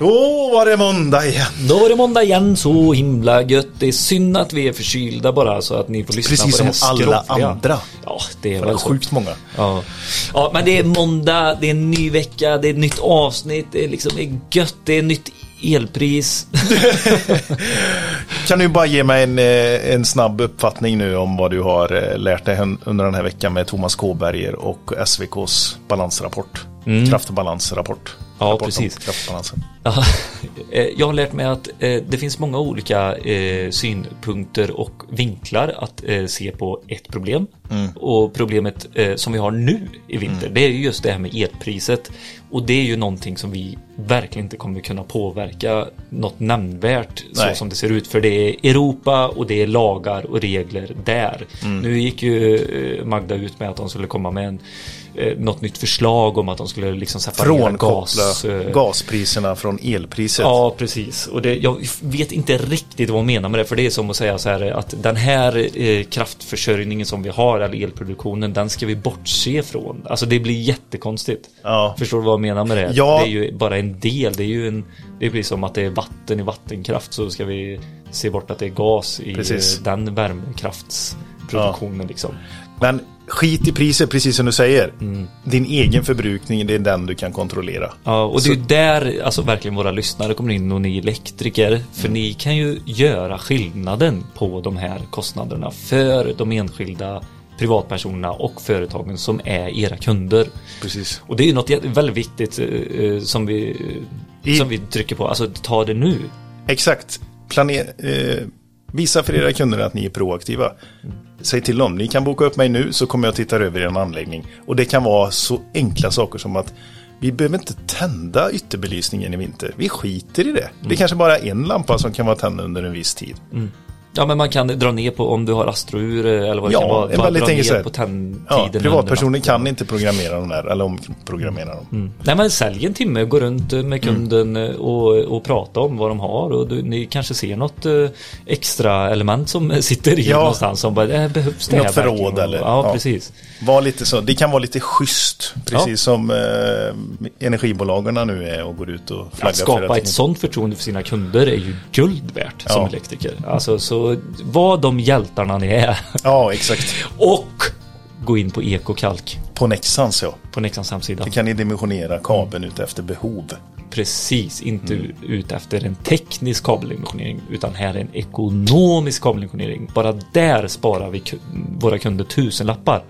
Då var det måndag igen. Då var det måndag igen, så himla gött. Det är synd att vi är förkylda bara så att ni får lyssna Precis på det här som alla andra. Ja, det är väl sjukt många. Ja. ja, men det är måndag, det är en ny vecka, det är ett nytt avsnitt, det är liksom det är gött, det är nytt elpris. Kan du bara ge mig en, eh, en snabb uppfattning nu om vad du har eh, lärt dig under den här veckan med Thomas Kåberger och SVKs balansrapport. Mm. Ja, precis. Ja, eh, jag har lärt mig att eh, det finns många olika eh, synpunkter och vinklar att se på ett problem. Och problemet som vi har nu i vinter, det är ju just det här med elpriset. Och det är ju någonting som vi verkligen inte kommer kunna påverka något nämnvärt så Nej. som det ser ut. För det är Europa och det är lagar och regler där. Nu gick ju Magda ut med att de skulle komma med en, eh, något nytt förslag om att de skulle liksom separera gas. eh, gaspriserna från elpriset. Ja, precis. Och det, jag vet inte riktigt vad hon menar med det, för det är som att säga så här att den här eh, kraftförsörjningen som vi har, eller elproduktionen, den ska vi bortse från. Alltså det blir jättekonstigt. Ja. Förstår du vad jag menar med det? Ja. Det är ju bara en del, det är ju en, det blir som att det är vatten i vattenkraft, så ska vi se bort att det är gas i Precis. eh, den värmekraftsproduktionen liksom. Men skit i priset, precis som du säger. Mm. Din egen förbrukning, det är den du kan kontrollera. Ja, och det är ju där alltså verkligen våra lyssnare kommer in och ni elektriker. För ni kan ju göra skillnaden på de här kostnaderna för de enskilda privatpersonerna och företagen som är era kunder. Precis. Och det är ju något väldigt viktigt eh, eh, som vi, I- som vi trycker på. Alltså ta det nu. Exakt. Planer, eh, visa för era kunder att ni är proaktiva. Säg till dem, ni kan boka upp mig nu så kommer jag titta över er anläggning. Och det kan vara så enkla saker som att vi behöver inte tända ytterbelysningen i vinter. Vi skiter i det. Det är kanske bara en lampa som kan vara tänd under en viss tid. Mm. Ja men man kan dra ner på om du har astrour eh, eller vad det Ja, kan vara. en Bara väldigt enkelt sätt. på tändtiden. Ja, privatpersoner kan inte programmera dem där, eller omprogrammera dem. Nej men sälj en timme, gå runt med kunden eh, och, och prata om vad de har och du, ni kanske ser något eh, extra element som sitter i Ja. någonstans som bara, äh, behövs det Något här förråd verkligen? eller- Ja, ja. precis. Var lite så, det kan vara lite schysst, precis Ja. som eh, energibolagen nu är och går ut och flaggar Att skapa för ett sånt förtroende för sina kunder är ju guld värt som Ja. elektriker. Alltså så var de hjältarna ni är. Ja, exakt. och gå in på Ekokalk På Nexans ja. på Nexans hemsida. Då kan ni dimensionera kabeln ut efter behov. Precis, inte Mm. ut efter en teknisk kabeldimensionering utan här är en ekonomisk kabeldimensionering. Bara där sparar vi våra kunder tusenlappar.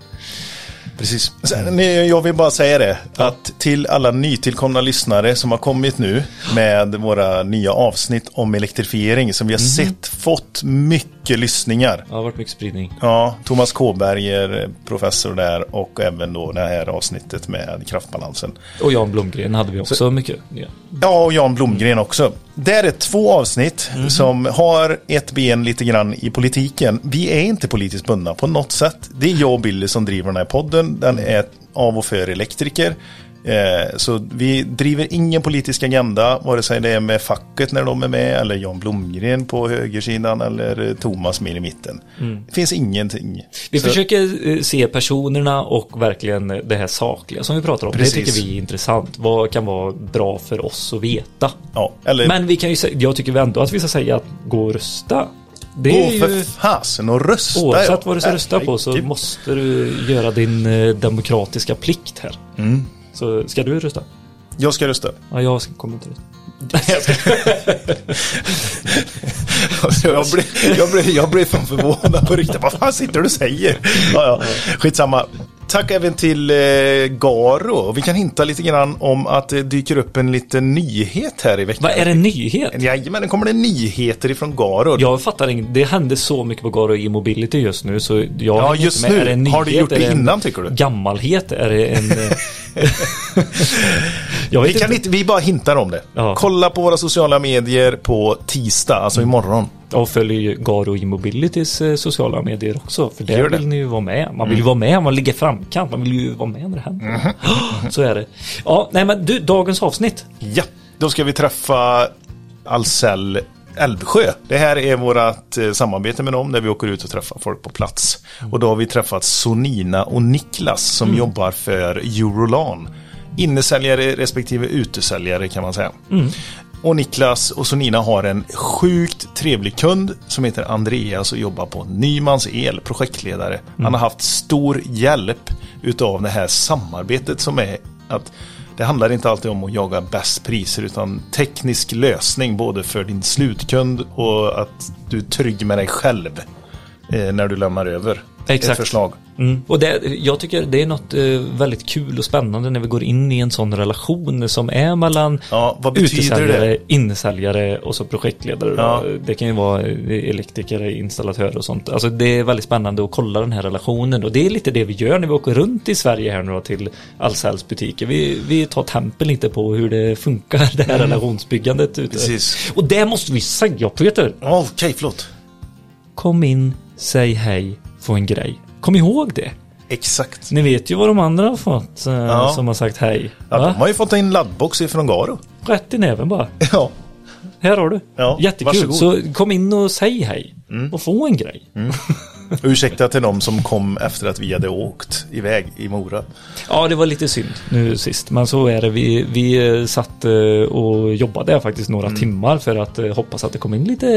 Precis. Sen, nej, jag vill bara säga det, att till alla nytillkomna lyssnare som har kommit nu med våra nya avsnitt om elektrifiering som vi har sett fått mycket lyssningar. Det har varit mycket spridning. Ja, Thomas Kåberger, professor där och även då det här avsnittet med kraftbalansen. Och Jan Blomgren hade vi också mycket nya. Ja, och Jan Blomgren också. Det är två avsnitt som har ett ben lite grann i politiken. Vi är inte politiskt bundna på något sätt. Det är jag och Billy som driver den här podden. Den är av och för elektriker. Eh, så vi driver ingen politisk agenda, vare sig det är med facket när de är med, eller Jan Blomgren på högersidan, eller Thomas mer i mitten. Det finns ingenting. Vi Så- försöker eh, se personerna och verkligen det här sakliga som vi pratar om. Precis. Det tycker vi är intressant. Vad kan vara bra för oss att veta? Ja, eller Men vi kan ju jag tycker ändå att vi ska säga att gå och rösta. Det gå är ju, för fasen och rösta. oavsett vad du ska rösta på så måste du göra din eh, demokratiska plikt här. Mm. Så ska du rösta? Jag ska rösta. Ja, jag kommer inte rösta. Alltså, jag, blev, jag, blev, jag blev fan förvånad på riktigt. Vad fan sitter du och säger? Ja, ja. Skitsamma. Tack även till eh, Garo. Vi kan hinta lite grann om att det dyker upp en liten nyhet här i veckan. Vad är det en nyhet? Jajamän, det kommer det nyheter ifrån Garo. Jag fattar inget. Det händer så mycket på Garo e-mobility just nu så jag Ja, just med. nu. Är det en Har du nyhet? gjort det innan, tycker du? Gammalhet? Är det en... eh, jag vi, vet kan inte. inte, vi bara hintar om det. Ja. Kolla på våra sociala medier på tisdag, alltså imorgon. Och följer ju Garo e-mobilitys eh, sociala medier också. För där. Mm. vill ni ju vara med. Man vill ju vara med, man ligger framkant. Man vill ju vara med när det händer. Mhm. Så är det. Ja, nej men du, dagens avsnitt. Ja, då ska vi träffa Ahlsell Älvsjö. Det här är vårt eh, samarbete med dem där vi åker ut och träffar folk på plats. Och då har vi träffat Sonina och Niklas som jobbar för Eurolan. Innesäljare respektive utesäljare kan man säga. Och Niklas och Sonina har en sjukt trevlig kund som heter Andreas och jobbar på Nymans El, projektledare. Han har haft stor hjälp utav det här samarbetet som är att det handlar inte alltid om att jaga bäst priser utan teknisk lösning både för din slutkund och att du är trygg med dig själv eh, när du lämnar över Exakt. ett förslag. Mm. Och det, jag tycker det är något eh, väldigt kul och spännande när vi går in i en sån relation som är mellan Ja, vad utesäljare, det? insäljare och så projektledare. Ja. Det kan ju vara eh, elektriker, installatör och sånt. Alltså det är väldigt spännande att kolla den här relationen och det är lite det vi gör när vi åker runt i Sverige här nu då till Ahlsells butiker. Vi, vi tar tempen lite på hur det funkar, det här relationsbyggandet ute. Mm. Precis. Och det måste vi säga Peter. Okej, förlåt. Kom in, säg hej, få en grej. Kom ihåg det. Exakt. Ni vet ju vad de andra har fått eh, Ja. som har sagt hej. Ja, Va? de har ju fått en laddbox ifrån Garo. Rätt i näven bara. Ja. Här har du. Ja, Jättekul. varsågod. Så kom in och säg hej. Och få en grej. Ursäkta till de som kom efter att vi hade åkt iväg i Mora. Ja, det var lite synd nu sist. Men så är det. Vi, vi eh, satt eh, och jobbade faktiskt några Mm. timmar för att eh, hoppas att det kom in lite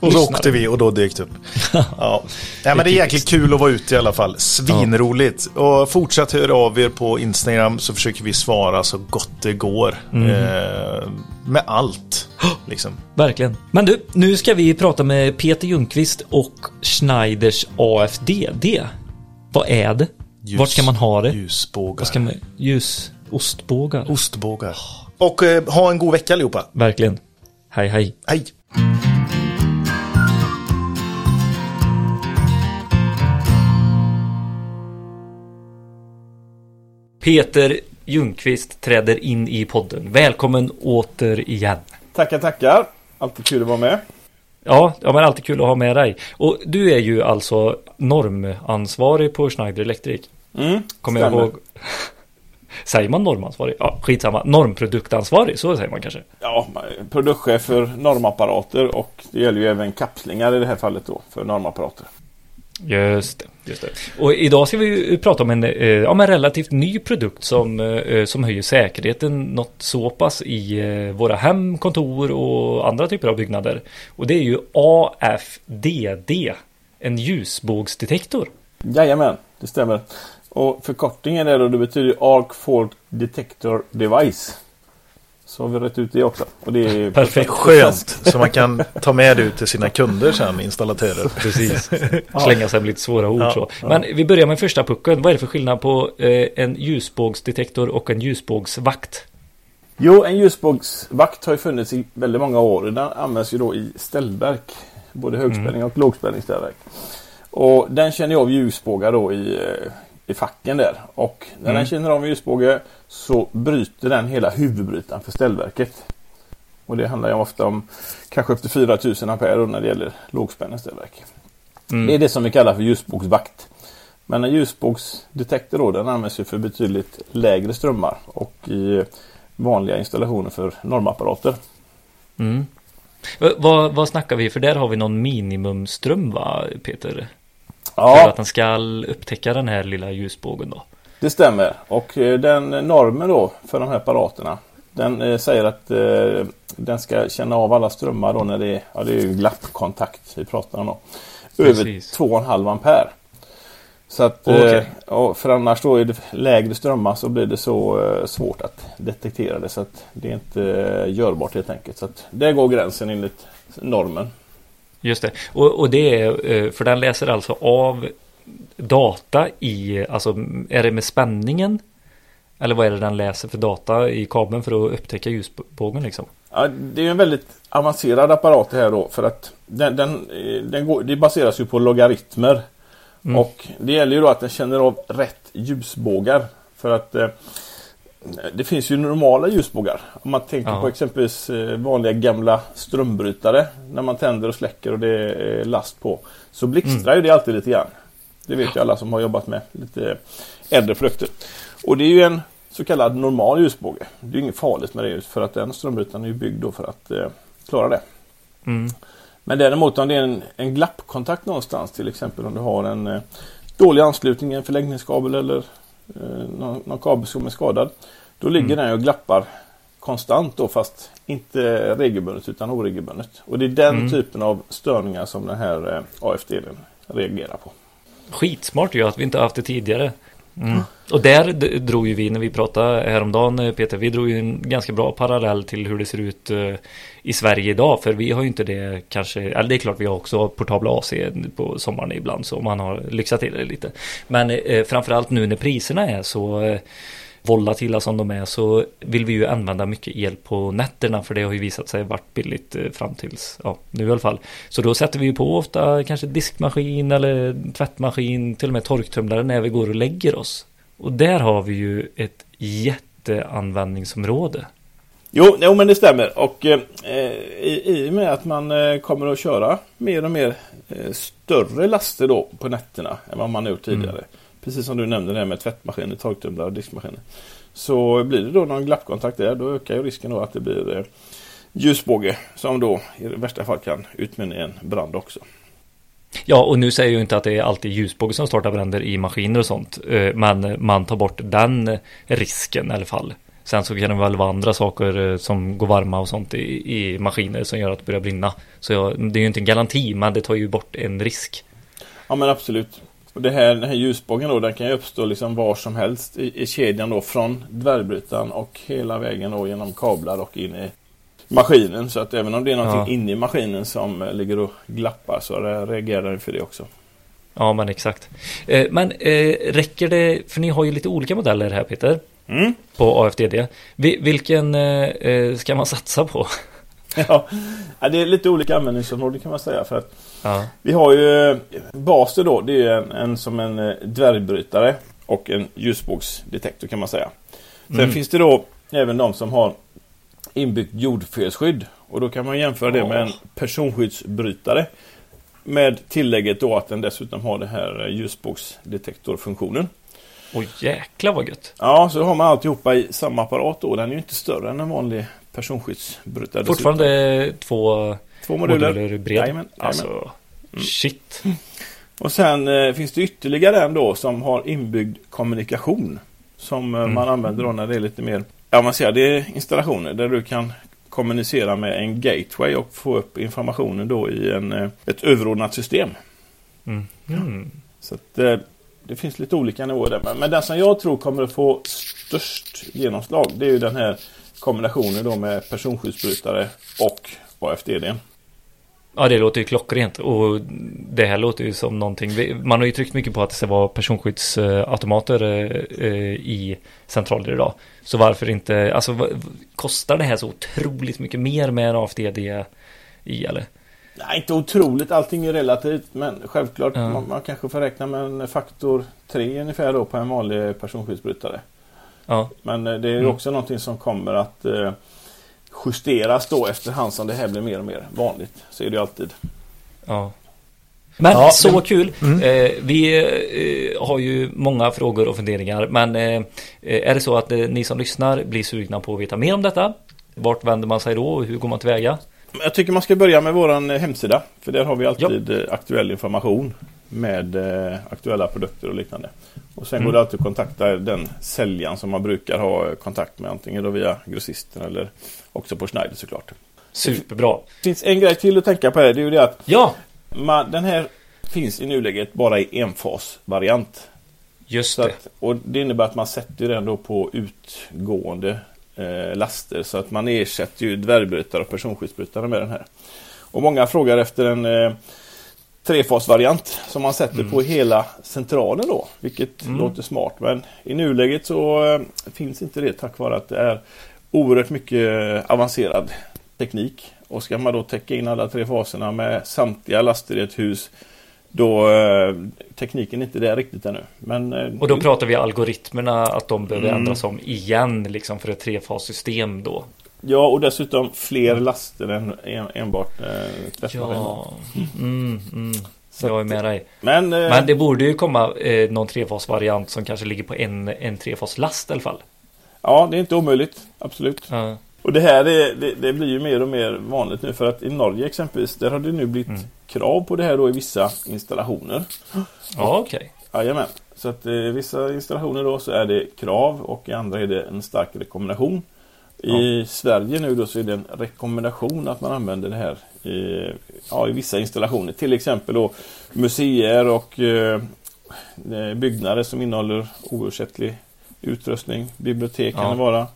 Och så åkte vi och då dök det upp. Ja. Nej, men det är jäkligt kul att vara ute i alla fall. Svinroligt. Och fortsätt höra av er på Instagram så försöker vi svara så gott det går. Mm. Eh, med allt. Liksom. Verkligen. Men du, nu ska vi prata med Peter Ljungqvist och Schneiders AFDD. Vad är det? Ljus- Vart ska man ha det? Ljusbågar. Man... Ljus... Ostbågar. Ostbågar. Och eh, ha en god vecka allihopa. Verkligen. Hej hej. Hej! Peter Ljungqvist träder in i podden. Välkommen återigen. Tackar, tackar. Alltid kul att vara med. Ja, ja, men alltid kul att ha med dig. Och du är ju alltså normansvarig på Schneider Electric. Mm, Kommer jag stämmer. ihåg. Säger man normansvarig? Ja, skitsamma. Normproduktansvarig, så säger man kanske. Ja, produktchef för normapparater och det gäller ju även kapslingar i det här fallet då för normapparater. Just det, just det. Och idag ska vi prata om en, eh, ja, men relativt ny produkt som, eh, som höjer säkerheten något så pass i eh, våra hem, kontor och andra typer av byggnader. Och det är ju AFDD, en ljusbågsdetektor. Jajamän, det stämmer. Och förkortningen är då, det betyder Arc Fault Detector Device. Så har vi rätt ut det också. Och det är Perfekt. Skönt, så man kan ta med det ut till sina kunder sen, installatörer. Precis. Slänga sig med lite svåra ord Ja, så. Men vi börjar med första pucken. Vad är det för skillnad på eh, en ljusbågsdetektor och en ljusbågsvakt? Jo, en ljusbågsvakt har ju funnits i väldigt många år. Den används ju då i ställverk. Både högspänning och lågspänningsställverk. Och den känner ju av ljusbågar då i, eh, i facken där. Och när den känner av en ljusbåge så bryter den hela huvudbrytaren för ställverket. Och det handlar ju ofta om kanske upp till 4000 ampere när det gäller lågspänningsställverk. Det är det som vi kallar för ljusbågsvakt. Men en ljusbågsdetektor då, den används ju för betydligt lägre strömmar och i vanliga installationer för normapparater. Mm. Vad, vad snackar vi? För där har vi någon minimumström va, Peter? För Ja, att den ska upptäcka den här lilla ljusbågen då. det stämmer. Och eh, den normen då för de här apparaterna den eh, säger att eh, den ska känna av alla strömmar då när det är, ja, det är ju glappkontakt vi pratar om då. Över Precis. 2,5 ampere. Så att, eh, Okej. och för annars då är det lägre strömmar så blir det så eh, svårt att detektera det så att det är inte eh, görbart helt enkelt. Så att där går gränsen enligt normen. Just det. Och, och det är, eh, för den läser alltså av data i, alltså är det med spänningen? Eller vad är det den läser för data i kabeln för att upptäcka ljusbågen liksom? Ja, det är en väldigt avancerad apparat det här då för att den, den, eh, den går, det baseras ju på logaritmer. Mm. Och det gäller ju då att den känner av rätt ljusbågar. För att eh, det finns ju normala ljusbågar. Om man tänker Ja. på exempelvis eh, vanliga gamla strömbrytare. När man tänder och släcker och det är last på. Så blixtrar ju det alltid lite grann. Det vet ju alla som har jobbat med lite äldre produkter. Och det är ju en så kallad normal ljusbåge. Det är inget farligt med det för att den strömbrytaren är ju byggd då för att eh, klara det. Mm. Men däremot om det är en, en glappkontakt någonstans till exempel om du har en eh, dålig anslutning, en förlängningskabel eller eh, någon, någon kabel som är skadad. Då ligger Mm. den och glappar konstant då fast inte regelbundet utan oregelbundet. Och det är den Mm. typen av störningar som den här eh, AFD-delen reagerar på. Skitsmart ju att vi inte haft det tidigare. Mm. Och där drog ju vi när vi pratade häromdagen eh, Peter, vi drog ju en ganska bra parallell till hur det ser ut eh, i Sverige idag. För vi har ju inte det kanske, eller det är klart vi har också portabla AC på sommaren ibland så man har lyxat till det lite. Men eh, framförallt nu när priserna är så eh, volatila som de är så vill vi ju använda mycket el på nätterna för det har ju visat sig varit billigt eh, fram tills, ja nu i alla fall. Så då sätter vi ju på ofta kanske diskmaskin eller tvättmaskin, till och med torktumlare när vi går och lägger oss. Och där har vi ju ett jätteanvändningsområde. Jo, jo men det stämmer. Och eh, i, i och med att man eh, kommer att köra mer och mer eh, större laster då på nätterna än vad man har gjort tidigare. Precis som du nämnde det här med tvättmaskiner, torktumlare och diskmaskiner. Så blir det då någon glappkontakt där, då ökar ju risken då att det blir eh, ljusbåge som då i värsta fall kan utmynna i en brand också. Ja, och nu säger jag ju inte att det är alltid ljusbåge som startar bränder i maskiner och sånt. eh, Men man tar bort den risken i alla fall. Sen så kan det väl vara andra saker eh, som går varma och sånt i, i maskiner som gör att det börjar brinna. Så jag, det är ju inte en garanti, men det tar ju bort en risk. Ja men absolut. Och det här, den här ljusbågen då, den kan ju uppstå liksom var som helst i, i kedjan då från dvärgbrytaren och hela vägen då genom kablar och in i maskinen. Så att även om det är någonting Ja. inne i maskinen som eh, ligger och glappar så re- reagerar den för det också. Ja, men exakt. Eh, Men eh, räcker det, för ni har ju lite olika modeller här Peter, Mm. på AFDD. Vi- Vilken ska man satsa på? Ja, det är lite olika användningsområden kan man säga. För att Ja, vi har ju basen då, det är en, en som en eh, dvärgbrytare och en ljusbågsdetektor kan man säga. Sen Mm. finns det då även de som har inbyggt jordfelsskydd. Och då kan man jämföra det med en personskyddsbrytare. Med tillägget då att den dessutom har det här eh, ljusbågsdetektorfunktionen. Oj jäklar vad gött. Ja, så har man alltihopa i samma apparat då. Den är ju inte större än en vanlig personskyddsbrytare. dessutom. Fortfarande två Två moduler. moduler bred. Jajamän. Alltså, shit. Och sen eh, finns det ytterligare en då som har inbyggd kommunikation. Som eh, man använder då när det är lite mer avancerade installationer. Där du kan kommunicera med en gateway och få upp informationen då i en, eh, ett överordnat system. Mm. Mm. Så att, eh, det finns lite olika nivåer där. Men, men den som jag tror kommer att få störst genomslag det är ju den här kombinationen då med personskyddsbrytare och AFDD. Ja, det låter ju klockrent och det här låter ju som någonting. Man har ju tryckt mycket på att det ska vara personskyddsautomater eh, i centraler idag. Så varför inte, alltså kostar det här så otroligt mycket mer med en AFDD i eller? Nej, inte otroligt. Allting är relativt. Men självklart, Ja. man, man kanske får räkna med en faktor 3 ungefär då på en vanlig personskyddsbrytare. Ja, Men eh, det är ju Mm. också någonting som kommer att eh, justeras då efterhand som det här blir mer och mer vanligt. Så är det ju alltid. ja. Men Ja, så men- kul! Mm. Eh, vi eh, har ju många frågor och funderingar. Men eh, är det så att eh, ni som lyssnar blir sugna på att veta mer om detta? Vart vänder man sig då och hur går man tillväga? Jag tycker man ska börja med våran eh, hemsida. För där har vi alltid eh, aktuell information med eh, aktuella produkter och liknande. Och sen Mm. går det alltid att kontakta den säljaren som man brukar ha kontakt med. Antingen då via grossisten eller också på Schneider såklart. Superbra! Det finns en grej till att tänka på här. Det är ju det att Ja, man, den här finns i nuläget bara i enfasvariant. just Så det. att, och det innebär att man sätter den då på utgående eh, laster. Så att man ersätter ju dvärgbrytare och personskyddsbrytare med den här. Och många frågar efter en eh, trefasvariant som man sätter på hela centralen då. Vilket Mm. låter smart. Men i nuläget så eh, finns inte det tack vare att det är oerhört mycket avancerad teknik. Och ska man då täcka in alla tre faserna med samtliga laster i ett hus då eh, tekniken är inte där riktigt ännu. Men, eh, Och då pratar vi algoritmerna att de behöver Mm. ändras om igen liksom för ett trefassystem då. Ja, och dessutom fler laster än en, enbart eh. Ja, mm, mm. Så jag är med dig. Men, eh, Men det borde ju komma eh, någon trefasvariant som kanske ligger på en, en trefaslast i alla fall. Ja, det är inte omöjligt. Absolut. Ja, Och det här är, det, det blir ju mer och mer vanligt nu för att i Norge exempelvis där har det nu blivit Mm. krav på det här då i vissa installationer. ja okej. Jajamän. Så att i vissa installationer då så är det krav och i andra är det en stark rekommendation. I Sverige nu då så är det en rekommendation att man använder det här i, ja, i vissa installationer. Till exempel då museer och eh, byggnader som innehåller oersättlig utrustning. Bibliotek kan Ja. det vara.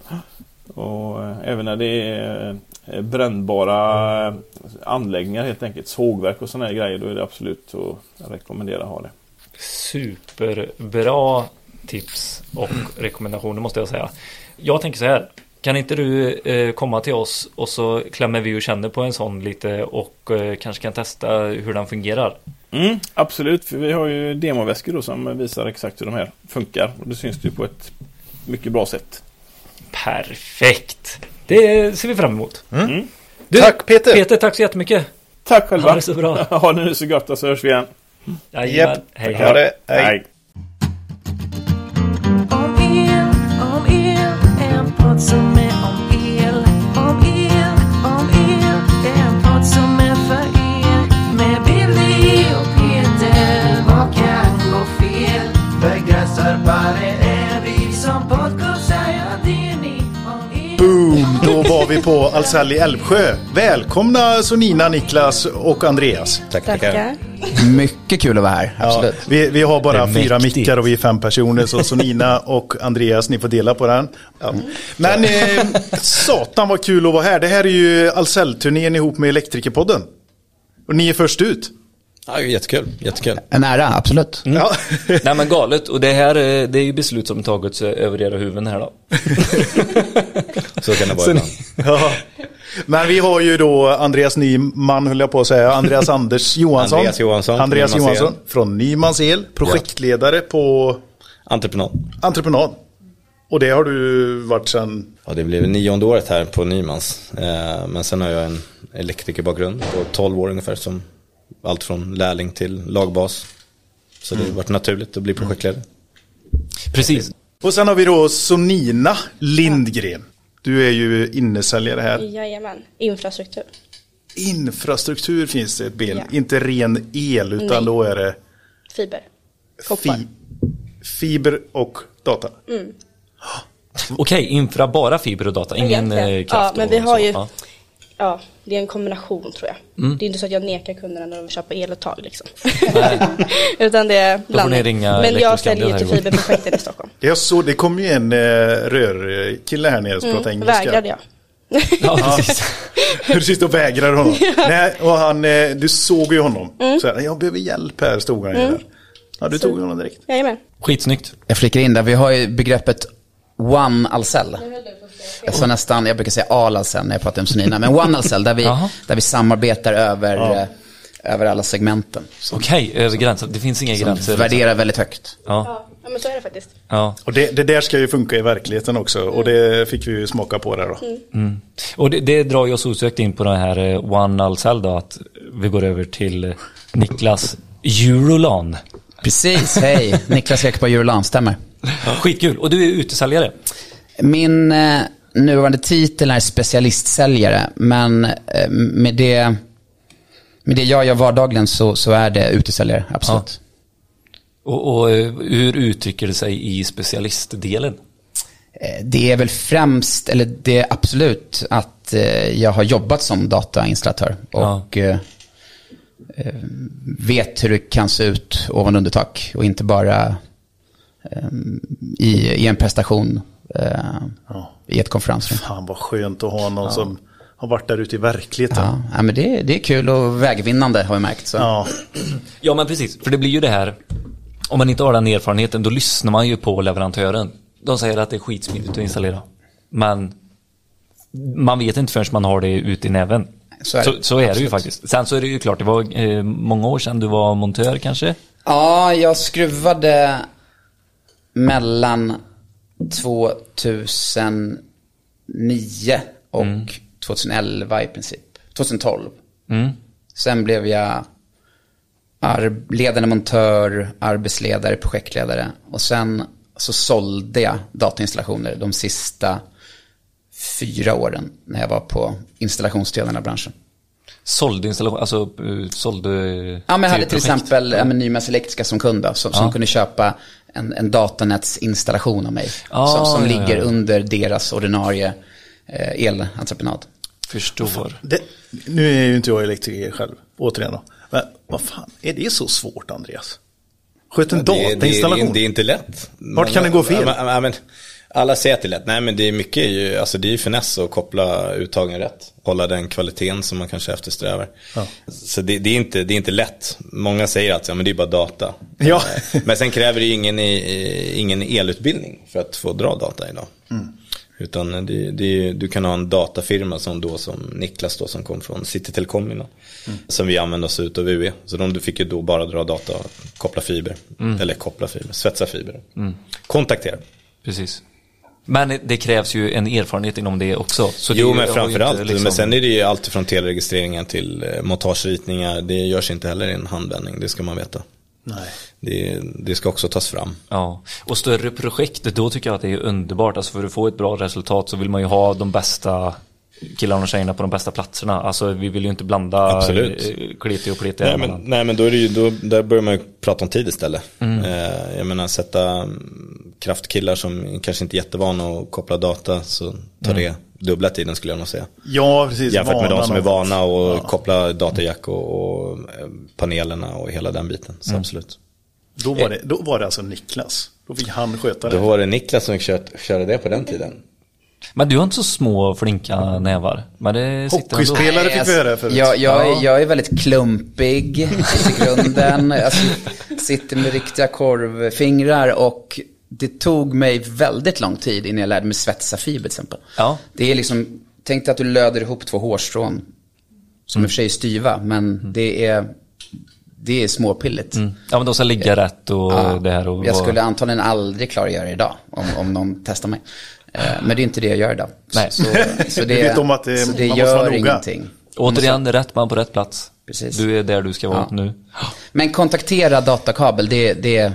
Och eh, även när det är eh, brännbara anläggningar helt enkelt. Sågverk och sådana grejer. Då är det absolut att rekommendera att ha det. Superbra tips och rekommendationer måste jag säga. Jag tänker så här. Kan inte du eh, komma till oss och så klämmer vi och känner på en sån lite och eh, kanske kan testa hur den fungerar. Mm, absolut, för vi har ju demoväskor då som visar exakt hur de här funkar. Och det syns ju på ett mycket bra sätt. Perfekt! Det ser vi fram emot. Mm. Du, Tack, Peter. Peter, tack så jättemycket. Tack själva! Ha det så bra. ha det nu så gott och så hörs vi igen. Jajamän. Japp. Hej, Ha hej. det. Hej. En podd som är vi på Ahlsell i Älvsjö. Välkomna Sonina, Niklas och Andreas. Tack, tackar. Mycket kul att vara här, Ja, absolut. vi, vi har bara fyra mäktigt. mickar och vi är fem personer. Så Sonina och Andreas, ni får dela på den. Ja. Men eh, satan vad kul att vara här. Det här är ju Ahlsell-turnén ihop med Elektrikerpodden. Och ni är först ut. Ja, jättekul, jättekul. En ära, absolut. Ja. Nej men galet och det här eh, det är ju beslut som tagits eh, över era huvuden här då. Så kan det vara ibland. Ja. Men vi har ju då Andreas Nyman, höll jag på att säga, Andreas Anders Johansson. Andreas Johansson, Andreas. Johansson från Nymansel, projektledare på Entreprenad. entreprenad. Och det har du varit sedan... Ja, det blev nionde året här på Nymans. Eh, Men sen har jag en elektrikerbakgrund på 12 år ungefär. Som allt från lärling till lagbas. Så det har varit naturligt att bli projektledare. Precis. Och sen har vi då Sonina Lindgren. Du är ju innesäljare här. Jajamän, infrastruktur. Infrastruktur finns det ett ben. Ja. Inte ren el utan Nej. då är det Fiber. Koppar. fi, fiber och data. Okej, infra bara fiber och data, ingen Egentligen. eh, kraft Ja, men vi har så. ju- Ja. Ja, det är en kombination tror jag. Mm. Det är inte så att jag nekar kunderna när de vill köpa eluttag liksom. Utan det är ni blandning. Men jag säljer ju till fiberprojekten i Stockholm. Jag såg, det kom ju en eh, rörkille här nere som pratade Mm, engelska. vägrade jag. Ja, precis. Du sitter och vägrar honom. Nej, och han, eh, du såg ju honom. Så här, jag behöver hjälp här, stod han ju där. Ja, du tog honom direkt. Jajamän. Skitsnyggt. Jag flikar in där, vi har ju begreppet One Ahlsell. Jag sa nästan, jag brukar säga Al Ahlsell när jag pratar om Sonina, men One Ahlsell där vi, där vi samarbetar över, eh, över alla segmenten. Okej, över gränsen. Det finns inga gränser. liksom. värderar väldigt högt. Ja, Ja, ja, men så är det faktiskt. ja. Och det, det där ska ju funka i verkligheten också. Och det fick vi ju smaka på där då. Och det, det drar ju oss osökt in på den här eh, One Alcell då, att vi går över till eh, Niklas Eurolan. Precis, hej. Niklas Ekberg Jurelan, stämmer. Skitkul. Och du är utesäljare. Min eh, nuvarande titel är specialistsäljare, men eh, med, det, med det jag gör vardagligen så, så är det utesäljare, absolut. Och, och eh, hur uttrycker det sig i specialistdelen? Eh, Det är väl främst, eller det är absolut att jag har jobbat som datainstallatör och eh, vet hur det kan se ut ovan under tak och inte bara i, i en prestation eh, i ett konferensrum. Fan vad skönt att ha någon som har varit där ute i verkligheten. Ja, ja, men det, det är kul och vägvinnande har vi märkt. Så. Ja. Ja, men precis. För det blir ju det här, om man inte har den erfarenheten, då lyssnar man ju på leverantören. De säger att det är skitsmidigt att installera. Men man vet inte förrän man har det ute i näven. Så är så, det. så är det ju faktiskt. Sen så är det ju klart, det var eh, många år sedan du var montör kanske. Ja, jag skruvade mellan 2009 och 2011 i princip. 2012. Mm. Sen blev jag ledande montör, arbetsledare, projektledare. Och sen så sålde jag datainstallationer de sista fyra åren när jag var på installationsdelen av branschen. Sålde installation, alltså eh, sålde Ja, men jag hade till projekt. exempel ja. men, Elektriska som kund då, som, som Ja. kunde köpa en, en datanätsinstallation av mig. Ah, som som ja, ligger ja. under deras ordinarie eh, elentreprenad. Förstår. Det, nu är ju inte jag elektriker själv, återigen då. Men vad fan, är det så svårt Andreas? Sköt en Det, är- det, är- datainstallation. det är inte lätt. Vart kan det gå fel? Ja, men, ja, men, alla säger att det är lätt. Nej men det är mycket ju, alltså det är ju finess att koppla uttagen rätt. Hålla den kvaliteten som man kanske eftersträvar. Ja. Så det, det, är inte, det är inte lätt. Många säger att ja, men det är bara data. Ja. Men sen kräver det ju ingen, ingen elutbildning för att få dra data idag. Mm. Utan det, det, du kan ha en datafirma som då som Niklas då som kom från City Telecom innan. Mm. Som vi använder oss ut av UE. Så de fick ju då bara dra data och koppla fiber. Mm. Eller koppla fiber, svetsa fiber. Kontaktera. Precis. Men det krävs ju en erfarenhet inom det också. Så det jo har men framförallt, liksom- men sen är det ju allt från teleregistreringen till eh, montageritningar. Det görs inte heller i en handvändning, det ska man veta. Nej. Det, det ska också tas fram. Ja, och större projekt, då tycker jag att det är underbart. Alltså för att få ett bra resultat så vill man ju ha de bästa killarna och tjejerna på de bästa platserna. Alltså vi vill ju inte blanda Absolut. eh, kleti och pleti. Nej men, nej men då är det ju, då, där börjar man ju prata om tid istället. Mm. Eh, jag menar sätta kraftkillar som kanske inte är jättevana att koppla data så tar Mm. det dubbla tiden skulle jag nog säga. Ja, precis. Jämfört med de som är vana att Ja. koppla datajack och, och eh, panelerna och hela den biten. Så Mm. absolut. Då var, det, då var det alltså Niklas. Då fick han sköta det. Då var det Niklas som kört, körde det på den tiden. Men du har inte så små flinka nävar. Men det. Hockeyspelare fick vi alltså, höra förut. jag, jag, Ja. är, jag är väldigt klumpig i grunden. Alltså, sitter med riktiga korvfingrar och det tog mig väldigt lång tid innan jag lärde mig svetsa fiber till exempel. Ja. Det är liksom, tänk dig att du löder ihop två hårstrån. Som Mm. i och för sig är styva, men det är, det är småpilligt. Mm. Ja men de ska ligga rätt och Ja, det här och jag skulle antagligen aldrig klara att göra det idag, om, om någon testar mig. Eh, Men det är inte det jag gör idag. Nej. Så, så det, vet om att det- så det måste gör ingenting. Återigen, rätt man på rätt plats. Precis. Du är där du ska vara Ja. nu. Men kontaktera datakabel, det, det,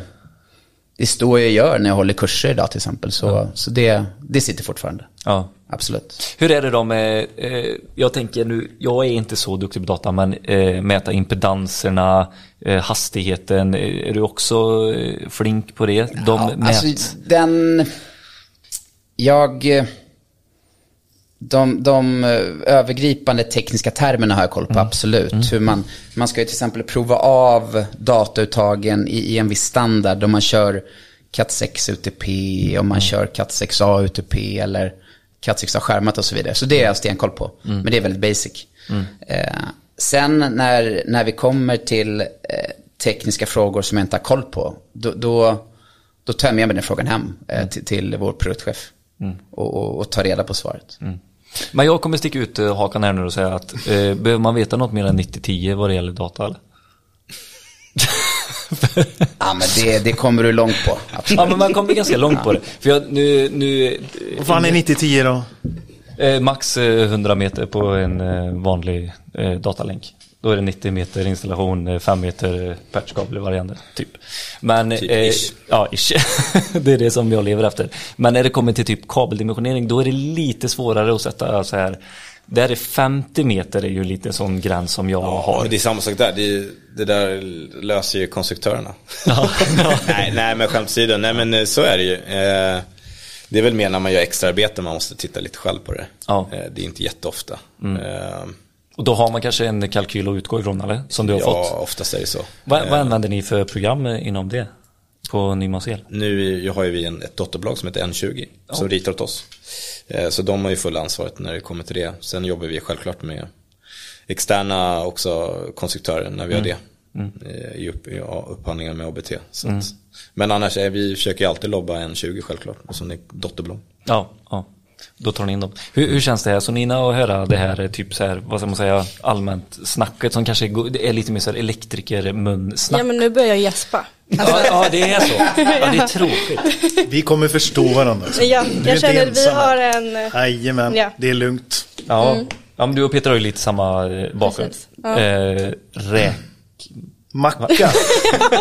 det står jag gör när jag håller kurser idag till exempel. Så, så det, det sitter fortfarande. Ja. Absolut. Hur är det då med, eh, jag tänker nu, jag är inte så duktig på data, men eh, mäta impedanserna, eh, hastigheten, är du också eh, flink på det? De Ja, alltså, den... Jag... De, de eh, övergripande tekniska termerna har jag koll på, absolut. Hur man, man ska ju till exempel prova av datauttagen i, i en viss standard. Om man kör Cat 6 UTP, om man kör Cat 6A UTP eller Cat 6A skärmat och så vidare. Så det är jag stenkoll på. Men det är väldigt basic. Eh, sen när, när vi kommer till eh, tekniska frågor som jag inte har koll på, då, då, då tömmer jag med den frågan hem eh, till, till vår produktchef. Och, och, och tar reda på svaret. Men jag kommer sticka ut eh, hakan här nu och säga att eh, behöver man veta något mer än 90-10 vad det gäller data eller? Ja, men det, det kommer du långt på. Absolut. Ja men man kommer ganska långt på det. För jag, nu, nu Vad fan är 90-10 då? eh, max eh, 100 meter på en eh, vanlig eh, datalänk. Då är det 90 meter installation, eh, 5 meter patchkabel varianter, typ. Men, Typ eh, ish. ja ish. det är det som jag lever efter. Men när det kommer till typ kabeldimensionering, då är det lite svårare att sätta så här. Där är 50 meter är ju lite sån gräns som jag har. Men det är samma sak där. Det, är- det där löser ju konstruktörerna. nej, nej, men skämt åsido. Nej, men eh, så är det ju. Eh, det är väl mer när man gör extraarbete man måste titta lite själv på det. Ja. Mm. Eh, det är inte jätteofta. Eh, Och då har man kanske en kalkyl att utgå ifrån eller? Som du har ja, fått. oftast är det så. Vad, Eh, vad använder ni för program eh, inom det? På Nymans el? Nu har ju vi en, ett dotterbolag som heter N20 som ritar åt oss. Eh, Så de har ju fulla ansvaret när det kommer till det. Sen jobbar vi självklart med externa också konstruktörer när vi har det. Eh, I, upp, i ja, upphandlingar med ABT. Så att, men annars är vi försöker alltid lobba N20 självklart. Som är dotterbolag. Ja, ja. Då tar ni in dem. Hur, hur känns det här? Så Nina att höra det här typ så här, vad ska man säga, allmänt snacket som kanske är lite mer så här elektrikermunsnack. Ja men nu börjar jag gäspa. Ja, ja, det är så. Ja, det är tråkigt. Vi kommer förstå varandra. alltså. Ja, jag känner att vi har en... eh, Jajamän, Ja. det är lugnt. Ja. ja, men du och Peter har ju lite samma eh, bakgrund. Ja. Eh, räk. Macka,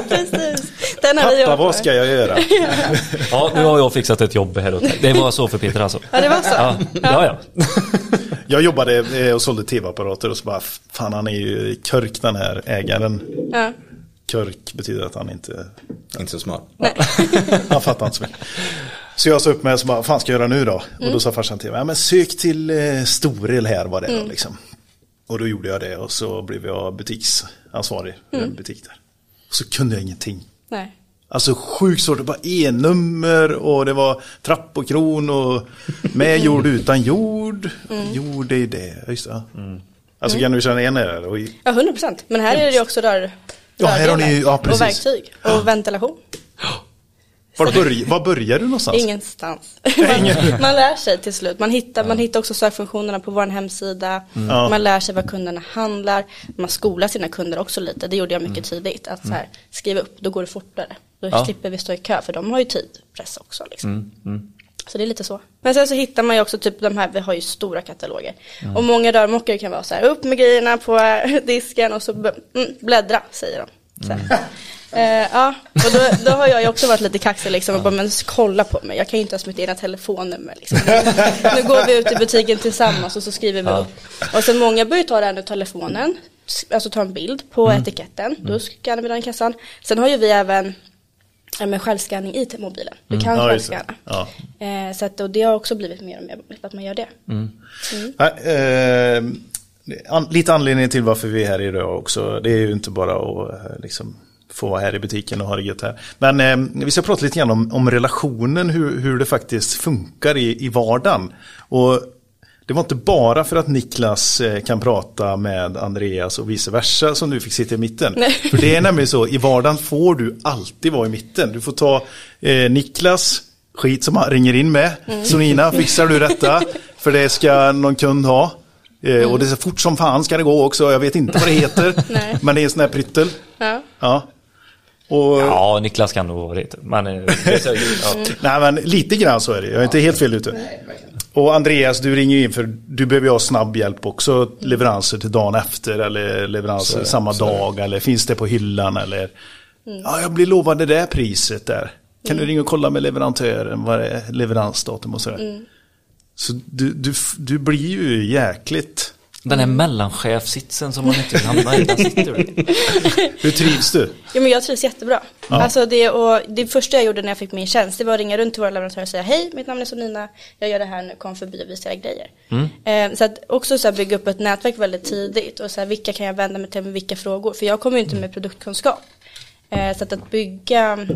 Precis. Den har vi pappa vad ska jag göra? Ja, nu har jag fixat ett jobb här åt dig. Det var så för Peter alltså. Ja, det var så. Ja, ja. ja. Jag jobbade eh, och sålde tv-apparater och så bara, fan han är ju körk den här ägaren. Ja. Körk betyder att han inte, Inte så smart. han fattar inte så mycket. Så jag sa upp mig och så bara, vad fan ska jag göra nu då? Och då sa farsan till mig, ja men sök till eh, Storel här var det då liksom. Och då gjorde jag det och så blev jag butiksansvarig för en butik där. Och så kunde jag ingenting. Nej. Alltså sjukt svårt, det var E-nummer och det var trappokron och med jord utan jord. Jord det är det, just det. Alltså kan du känna igen er? Och i- Ja, 100 procent. Men här är det ju också rör, Ja, här har ni ja, och precis. verktyg och ventilation. Var, börj, var börjar du någonstans? Ingenstans. man, man lär sig till slut. Man hittar, man hittar också sökfunktionerna på vår hemsida. Ja. Man lär sig vad kunderna handlar. Man skolar sina kunder också lite. Det gjorde jag mycket tidigt. Att så här, skriva upp, då går det fortare. Då Ja. slipper vi stå i kö, för de har ju tidpress också. Liksom. Så det är lite så. Men sen så hittar man ju också typ de här, vi har ju stora kataloger. Och många rörmokare kan vara så här, upp med grejerna på disken och så mm, bläddra, säger de. Så här. Eh, ja, och då, då har jag ju också varit lite kaxig liksom och bara, men kolla på mig, jag kan ju inte ens mitt egna telefonnummer liksom. Nu går vi ut i butiken tillsammans och så skriver vi upp. Och sen många börjar ta det här telefonen, alltså ta en bild på etiketten, då skannar vi den i kassan. Sen har ju vi även ja, med självskanning i mobilen. Du kan Ja, självskanna. Ja. Eh, så att, och det har också blivit mer och mer vanligt att man gör det. Nej, eh, an, lite anledning till varför vi är här idag också. Det är ju inte bara att eh, liksom, få vara här i butiken och ha det gött här. Men eh, vi ska prata lite grann om, om relationen, hur, hur det faktiskt funkar i, i vardagen. Och det var inte bara för att Niklas eh, kan prata med Andreas och vice versa som du fick sitta i mitten. Nej. För det är nämligen så, i vardagen får du alltid vara i mitten. Du får ta eh, Niklas skit som han ringer in med. Så Nina, fixar du detta? För det ska någon kund ha. Eh, Och det är så fort som fan ska det gå också. Jag vet inte vad det heter. Nej. men det är en sån här pryttel. Ja. Ja. Och, Ja, Niklas kan nog vara det. Men, eh, det är så- ja. Nej men lite grann så är det. Jag är inte helt fel ute. Och Andreas, du ringer ju in för du behöver ju ha snabb hjälp också. Leveranser till dagen efter eller leveranser samma dag. Eller finns det på hyllan eller Ja, jag blir lovad det där priset där. Kan du ringa och kolla med leverantören vad det är leveransdatum och sådär. Så du, du, du blir ju jäkligt... Den här mellanchefsitsen som man inte vill hamna i, den sitter du. Hur trivs du? Ja, men jag trivs jättebra. Alltså det, och det första jag gjorde när jag fick min tjänst, det var att ringa runt till våra leverantörer och säga hej, mitt namn är Sonina, jag gör det här nu, kom förbi och visa era grejer. Eh, så att också så här bygga upp ett nätverk väldigt tidigt och så här, vilka kan jag vända mig till med vilka frågor? För jag kommer ju inte med produktkunskap. Eh, så att, att bygga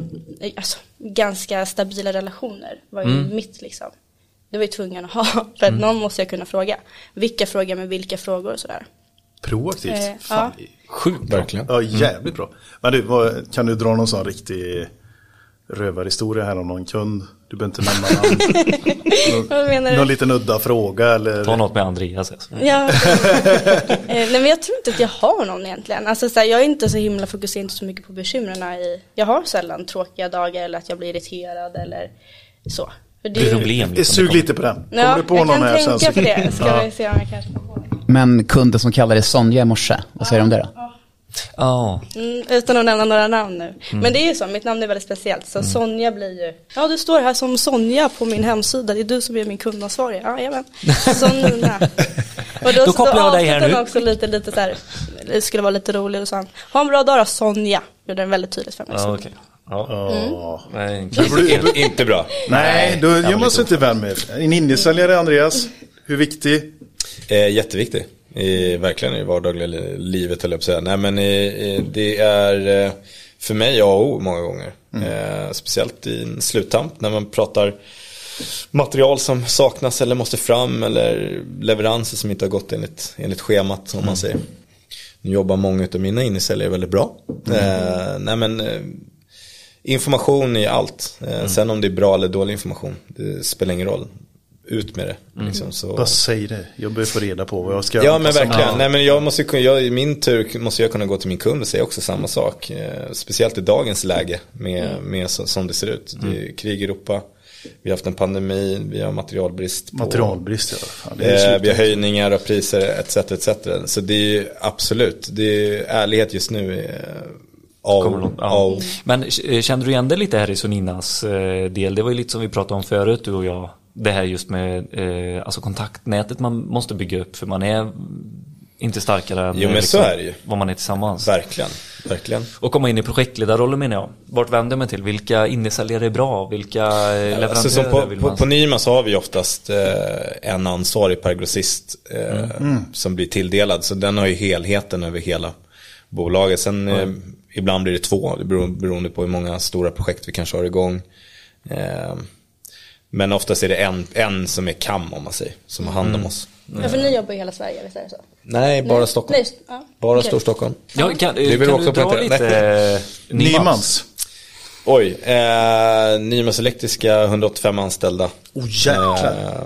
eh, alltså, ganska stabila relationer var ju mitt liksom. Det var ju tvungen att ha, för att någon måste jag kunna fråga. Vilka frågar med vilka frågor och sådär. Proaktivt? Eh, Fan, Sjukt Verkligen. Ja, jävligt bra. Men du, vad, kan du dra någon sån riktig rövarhistoria här om någon kund? Du behöver inte nämna namn. Vad menar du? någon liten udda fråga eller? Ta något med Andreas. Alltså. Ja. eh, nej men jag tror inte att jag har någon egentligen. Alltså, så här, jag är inte så himla fokuserad inte så mycket på bekymren i. Jag har sällan tråkiga dagar eller att jag blir irriterad eller så. För det, Problem. Eh, Sug lite på den. Kommer Ja, du på jag någon kan här sen tänka så- på det. Ska Ja. vi se om jag kanske kommer på det. Men kunden som kallade Sonja i morse, vad säger du om det då? Ja, Mm, utan att nämna några namn nu. Men det är ju så, mitt namn är väldigt speciellt. Så Sonja blir ju, ja du står här som Sonja på min hemsida. Det är du som är min kundansvarig. Ja, jajamän. Sonja. Och Då kopplar jag dig här nu. också lite, lite så här, det skulle vara lite roligt och så han, ha en bra dag då Sonja. Gjorde den väldigt tydligt för mig. ja okej. Ja. Ja. Nej, In, inte bra. Nej, då gör man sig inte vän med. En innesäljare, Andreas. Hur viktig? Eh, jätteviktig. I, verkligen i vardagliga li- livet höll jag på att säga. Nej men eh, det är eh, för mig A och O många gånger. Eh, speciellt i en sluttamp när man pratar material som saknas eller måste fram eller leveranser som inte har gått enligt, enligt schemat om man säger. Nu jobbar många av mina innesäljare väldigt bra. Eh, nej men eh, information i allt. Eh, Sen om det är bra eller dålig information, det spelar ingen roll. Ut med det. Liksom, så. Vad säger det? Jag behöver få reda på vad jag ska Ja men verkligen. Nej men jag måste jag, i min tur måste jag kunna gå till min kund och säga också samma sak. Eh, speciellt i dagens läge med, med så, som det ser ut. Det är krig i Europa. Vi har haft en pandemi, vi har materialbrist. På, Materialbrist, ja. Är Eh, vi har höjningar av priser etc. etc. Så det är ju absolut, det är ärlighet just nu. Eh, av, Kommer långt, ja. av, Men eh, kände du igen det lite här i Soninas eh, del? Det var ju lite som vi pratade om förut, du och jag. Det här just med eh, alltså kontaktnätet man måste bygga upp för man är inte starkare än Jo, men eh, så är det ju. vad man är tillsammans. Verkligen. verkligen. Och komma in i projektledarrollen menar jag. Vart vänder man till? Vilka innesäljare är bra? Vilka eh, leverantörer Alltså som på, vill på, man på Nyma så har vi oftast eh, en ansvarig per grossist eh, Mm. som blir tilldelad. Så den har ju helheten över hela bolaget. Sen eh, ibland blir det två, det beror, beroende på hur många stora projekt vi kanske har igång. Eh, men oftast är det en, en som är kam om man säger, som har hand om oss. Ja, för ni jobbar i hela Sverige, visst är det så? Nej, bara Nej. Stockholm. Nej, ja. Bara Okej. Storstockholm. Ja, kan, Det vill kan också du dra lite eh, Nymans. Oj, eh, Nymas Elektriska 185 anställda. Oh jäklar. Eh,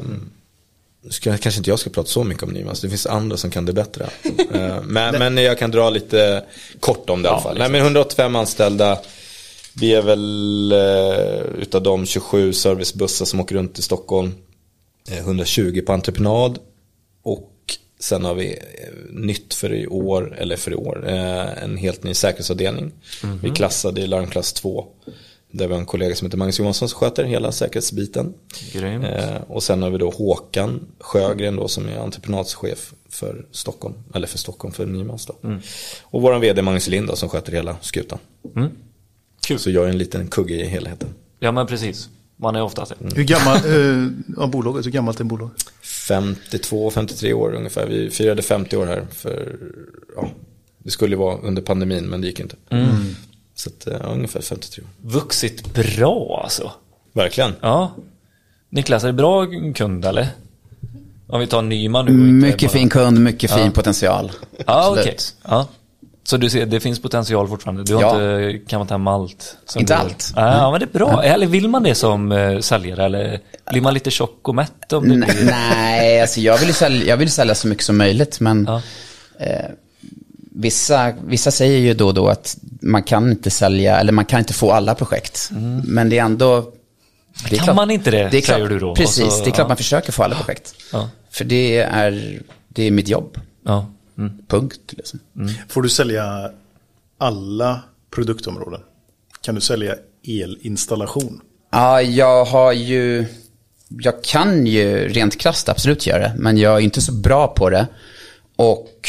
ska, kanske inte jag ska prata så mycket om Nymas, det finns andra som kan det bättre. Eh, men, men jag kan dra lite kort om det i alla fall. Nej, men 185 anställda, vi är väl eh, utav de 27 servicebussar som åker runt i Stockholm. Eh, 120 på entreprenad. Och sen har vi eh, nytt för i år, eller för i år, eh, en helt ny säkerhetsavdelning. Vi är klassade i larmklass 2. Där vi har en kollega som heter Magnus Johansson som sköter hela säkerhetsbiten. Grymt. Eh, och sen har vi då Håkan Sjögren då som är entreprenadschef för Stockholm. Eller för Stockholm, för Nymans då. Och våran vd Magnus Lind då som sköter hela skutan. Kul. Så jag är en liten kugge i helheten. Ja men precis. Man är ofta det. Hur gammalt eh, ja, bolaget, hur gammalt är bolaget? 52-53 år ungefär. Vi firade 50 år här för, ja, det skulle vara under pandemin men det gick inte. Så att, ja, ungefär 53 år. Vuxit bra alltså. Verkligen. Ja. Niklas, är det bra kund eller? Om vi tar Nyman nu. Mycket bara- fin kund, mycket fin potential. Ja, okej. Ja. Så du ser, det finns potential fortfarande? Du har Ja. inte kammat hem allt? som Inte du- allt. Ja, ja, men det är bra. Eller vill man det som uh, säljare? Eller blir man lite tjock och mätt om det N- blir... Nej, alltså jag vill, sälja, jag vill sälja så mycket som möjligt. Men Ja. eh, vissa, vissa säger ju då och då att man kan inte sälja, eller man kan inte få alla projekt. Men det är ändå... Det är Kan man inte det, det är klart, säger du då? Precis, så- det är klart ja. man försöker få alla projekt. Ja. För det är, det är mitt jobb. Ja. Mm. Punkt. Liksom. Får du sälja alla produktområden? Kan du sälja elinstallation? Ja, jag har ju... Jag kan ju rent krasst absolut göra det, men jag är inte så bra på det. Och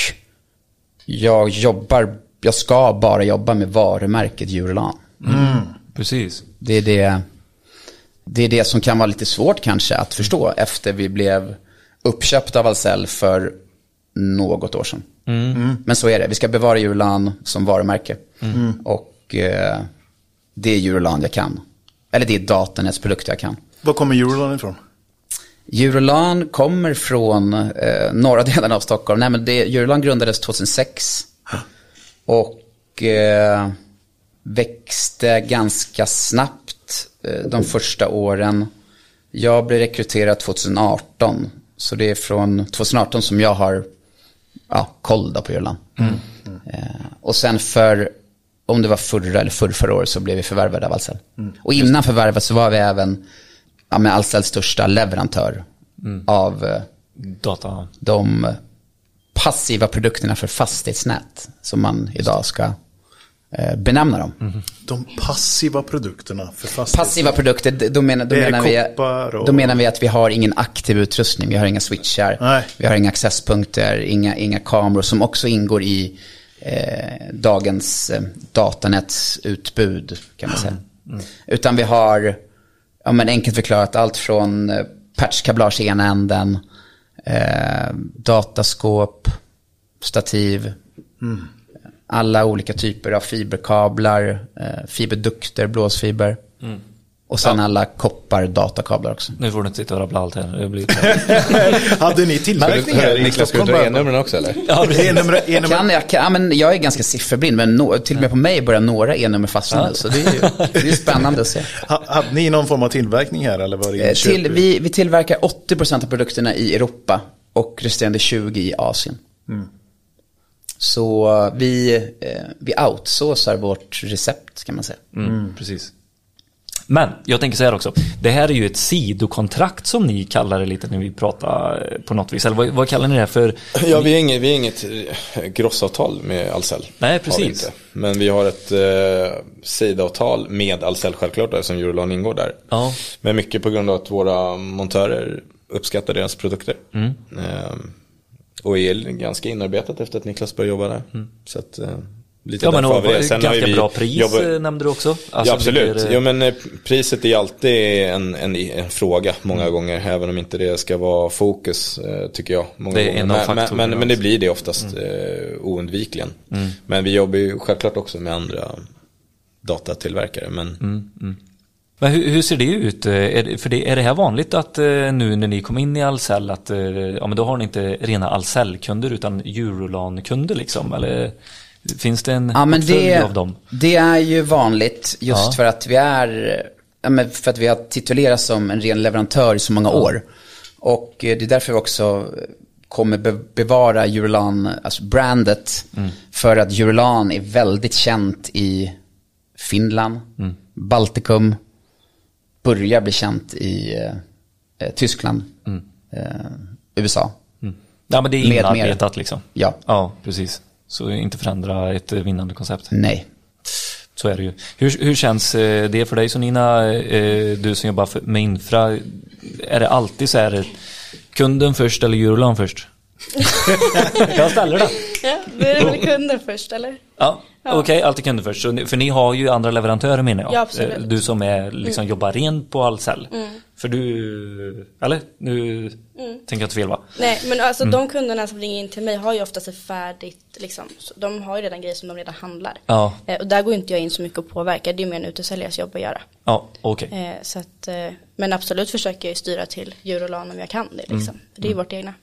jag jobbar, jag ska bara jobba med varumärket Eurolan. Precis. Det är det, det är det som kan vara lite svårt kanske att förstå efter vi blev uppköpta av Ahlsell för något år sedan. Men så är det, vi ska bevara Eurolan som varumärke. Och eh, det är Eurolan jag kan. Eller det är datanets produkter jag kan. Var kommer Eurolan ifrån? Eurolan kommer från eh, norra delen av Stockholm. Nej, men det, Eurolan grundades 2006. Och eh, växte ganska snabbt eh, de första åren. Jag blev rekryterad 2018. Så det är från 2018 som jag har ja, koll på Eurolan. Eh, och sen för, om det var förra eller förra, förra året så blev vi förvärvade av Ahlsell. Och innan förvärvet så var vi även ja, med Ahlsells största leverantör av eh, Data. de passiva produkterna för fastighetsnät som man idag ska eh, benämna dem. De passiva produkterna för fastigheter. Passiva produkter, då menar, då, Det är menar vi, och- då menar vi att vi har ingen aktiv utrustning, vi har inga switchar, Nej. vi har inga accesspunkter, inga, inga kameror som också ingår i eh, dagens eh, datanätsutbud kan man säga. Utan vi har, ja, men enkelt förklarat, allt från eh, patchkablage i ena änden, eh, dataskåp, stativ, alla olika typer av fiberkablar, eh, fiberdukter, blåsfiber. Och sen alla koppar datakablar också. Nu får du inte sitta och rabbla allt här. Det blir... Hade ni tillverkning här i Niklas, ska du Stockholm? E-numren också eller? ja. E-nummer, E-nummer. Kan jag, kan, ja, men jag är ganska sifferblind, men no, till och med på mig börjar några E-nummer fastna nu. Så det är ju det är spännande att se. Ha- Hade ni någon form av tillverkning här eller var det Eh? Till, vi, vi tillverkar 80% av produkterna i Europa och resterande 20% i Asien. Så eh, vi, eh, vi outsourcar vårt recept kan man säga. Mm, precis. Men jag tänker så här också. Det här är ju ett sidokontrakt som ni kallar det lite när vi pratar eh, på något vis. Eller vad, vad kallar ni det här för? Ja, vi är inget, vi är inget eh, grossavtal med Ahlsell. Nej, Har vi precis. inte. Men vi har ett eh, sidavtal med Ahlsell självklart, där, som Eurolan ingår där. Ja. Men mycket på grund av att våra montörer uppskattar deras produkter. Mm. Eh, och är ganska inarbetat efter att Niklas började jobba där. Mm. Så att, eh, lite Ja men och, ganska vi bra pris jobbat- eh, nämnde du också. Alltså, ja, absolut. ligger, eh, Jo, men eh, priset är alltid en, en, en fråga många Mm. gånger, även om inte det ska vara fokus, tycker jag. Många Det är gånger. en av men, men, men, men det blir det oftast eh, oundvikligen. Men vi jobbar ju självklart också med andra datatillverkare. Men Mm. Men hur, hur ser det ut? Är det, för det, är det här vanligt att nu när ni kom in i Ahlsell att ja, men då har ni inte rena Ahlsell-kunder utan Eurolan-kunder liksom? Eller finns det en Ja, men det, av dem? det är ju vanligt just Ja. för att vi är, för att vi har titulerats som en ren leverantör i så många år. Och eh, det är därför vi också kommer be- bevara Eurolan, alltså brandet. Mm. För att Eurolan är väldigt känt i Finland, Mm. Baltikum, börjar bli känt i eh, eh, Tyskland, Mm. eh, USA. Ja men det är inarbetat liksom? Ja. Ja, precis. Så inte förändra ett eh, vinnande koncept. Nej. Så är det ju. Hur, hur känns eh, det för dig så Nina, eh, du som jobbar med infra, är det alltid så här kunden först eller Eurolan först? Jag ställer det. Ja, det är väl kunden först eller? Ja, Ja. okej, alltid kunder först. Så, för ni har ju andra leverantörer menar jag. Ja, absolut. Eh, Du som är, liksom, jobbar rent på Ahlsell. För du, eller? Nu tänker jag inte fel va? Nej, men alltså Mm. de kunderna som ringer in till mig har ju oftast ett färdigt, liksom, de har ju redan grejer som de redan handlar. Ja. Eh, och där går inte jag in så mycket och påverkar, det är ju mer en utesäljares jobb att göra. Ja, okej. Eh, så att, men absolut försöker jag ju styra till Eurolan om jag kan det Mm. liksom. Det är ju vårt egna.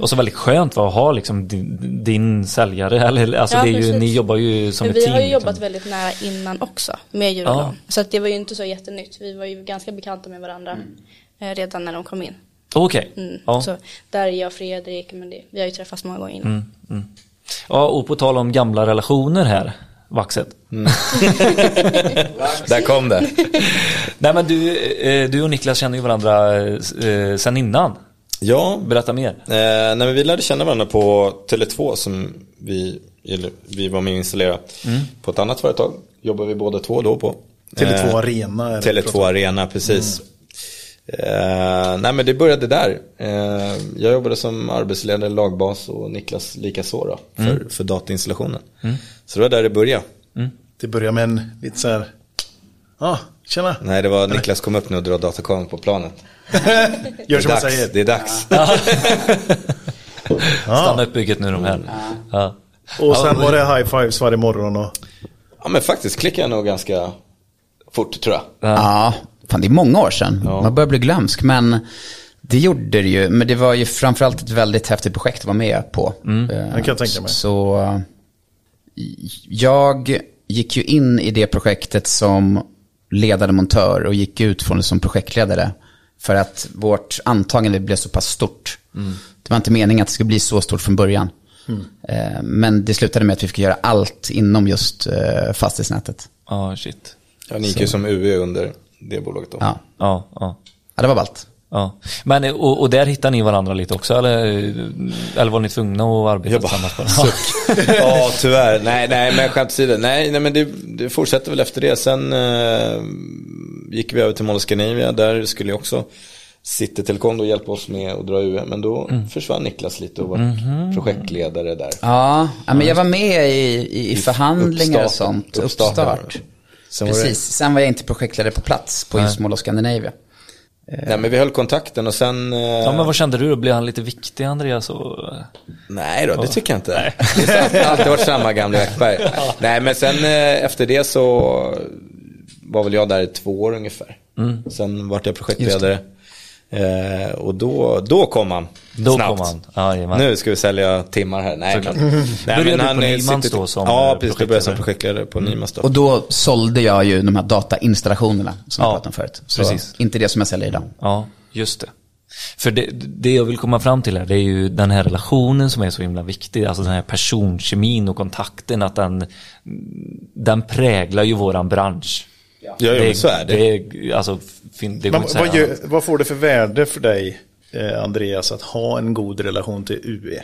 Och så väldigt skönt att ha liksom din, din säljare. Eller, alltså Ja, det är ju, ni jobbar ju som Men ett vi team. har ju jobbat liksom. väldigt nära innan också med Eurolan. Ja. Så att det var ju inte så jättenytt. Vi var ju ganska bekanta med varandra eh, redan när de kom in. Okej. Mm. Ja. Så där är jag och Fredrik, men det, vi har ju träffats många gånger innan. ja, och på tal om gamla relationer här, Vaxet. där kom det. Nej men du, eh, du och Niklas känner ju varandra eh, sen innan. Ja, Berätta mer. Eh, nej, men vi lärde känna varandra på Tele2 som vi, vi var med och installerade. På ett annat företag jobbar vi båda två då på. Tele2 Eh, Arena. är det vi pratar Tele2 om. Arena, precis. Eh, nej men det började där. Eh, jag jobbade som arbetsledare, lagbas och Niklas likaså då, för, för datainstallationen. Så det var där det började. Det börjar med en lite så här, ja, tjena. Nej, det var Niklas kom upp nu och dra datakameran på planet. Gör Det som jag säger. Det är dags. Stanna upp bygget nu de här. Ja. Och sen var det high fives varje morgon och Ja men faktiskt klickade jag nog ganska fort tror jag. Ja, fan det är många år sedan. Man börjar bli glömsk. Men det gjorde det ju. Men det var ju framförallt ett väldigt häftigt projekt att vara med på. Eh, det kan jag tänka mig. Så eh, jag gick ju in i det projektet som ledande montör och gick ut från det som projektledare. För att vårt antagande blev så pass stort. Det var inte meningen att det skulle bli så stort från början. Eh, Men det slutade med att vi fick göra allt inom just eh, fastighetsnätet. Ja, shit. Ja, ni gick ju som UE under det bolaget då. Ja, Ja, ja. ja det var ballt. Ja. Men, och, och där hittar ni varandra lite också eller, eller var ni tvungna att arbeta Jag bara, tillsammans? På det? ja, tyvärr. Nej, nej, men skämt åsido. Nej, nej, men det, det fortsätter väl efter det. Sen eh, gick vi över till Mall Scandinavia. Där skulle jag också City Telecom då hjälpa oss med att dra UE. Men då försvann Niklas lite och var projektledare där. Ja, ja, men jag var med i, i, i förhandlingar och sånt. Uppstarten. Uppstart. Sen var det- Precis, sen var jag inte projektledare på plats på just Mall of Scandinavia. Nej, men vi höll kontakten och sen... eh, Ja, men vad kände du då? Blev han lite viktig Andreas? Och... Nej då, det tycker jag inte. Det har alltid- varit samma gamla Ekberg. Nej, men sen eh, efter det så var väl jag där i två år ungefär. Mm. Sen vart jag projektledare. Eh, och då, då kom han. Då snabbt. kom han. Ja, jajamän. Nu ska vi sälja timmar här. Nej, men, nej, Började du på är- Nymans sitter- då som, Ja, precis. Då började jag som projektledare? på Nymans då. Och då sålde jag ju de här datainstallationerna som Ja, jag pratade om förut. Så precis. inte det som jag säljer idag. Ja, just det. För det, det jag vill komma fram till här, det är ju den här relationen som är så himla viktig. Alltså den här personkemin och kontakten, att den, den präglar ju våran bransch. Ja, ja, men så är det. det är, alltså, det Men vad, gör, vad får det för värde för dig, eh, Andreas, att ha en god relation till? UE?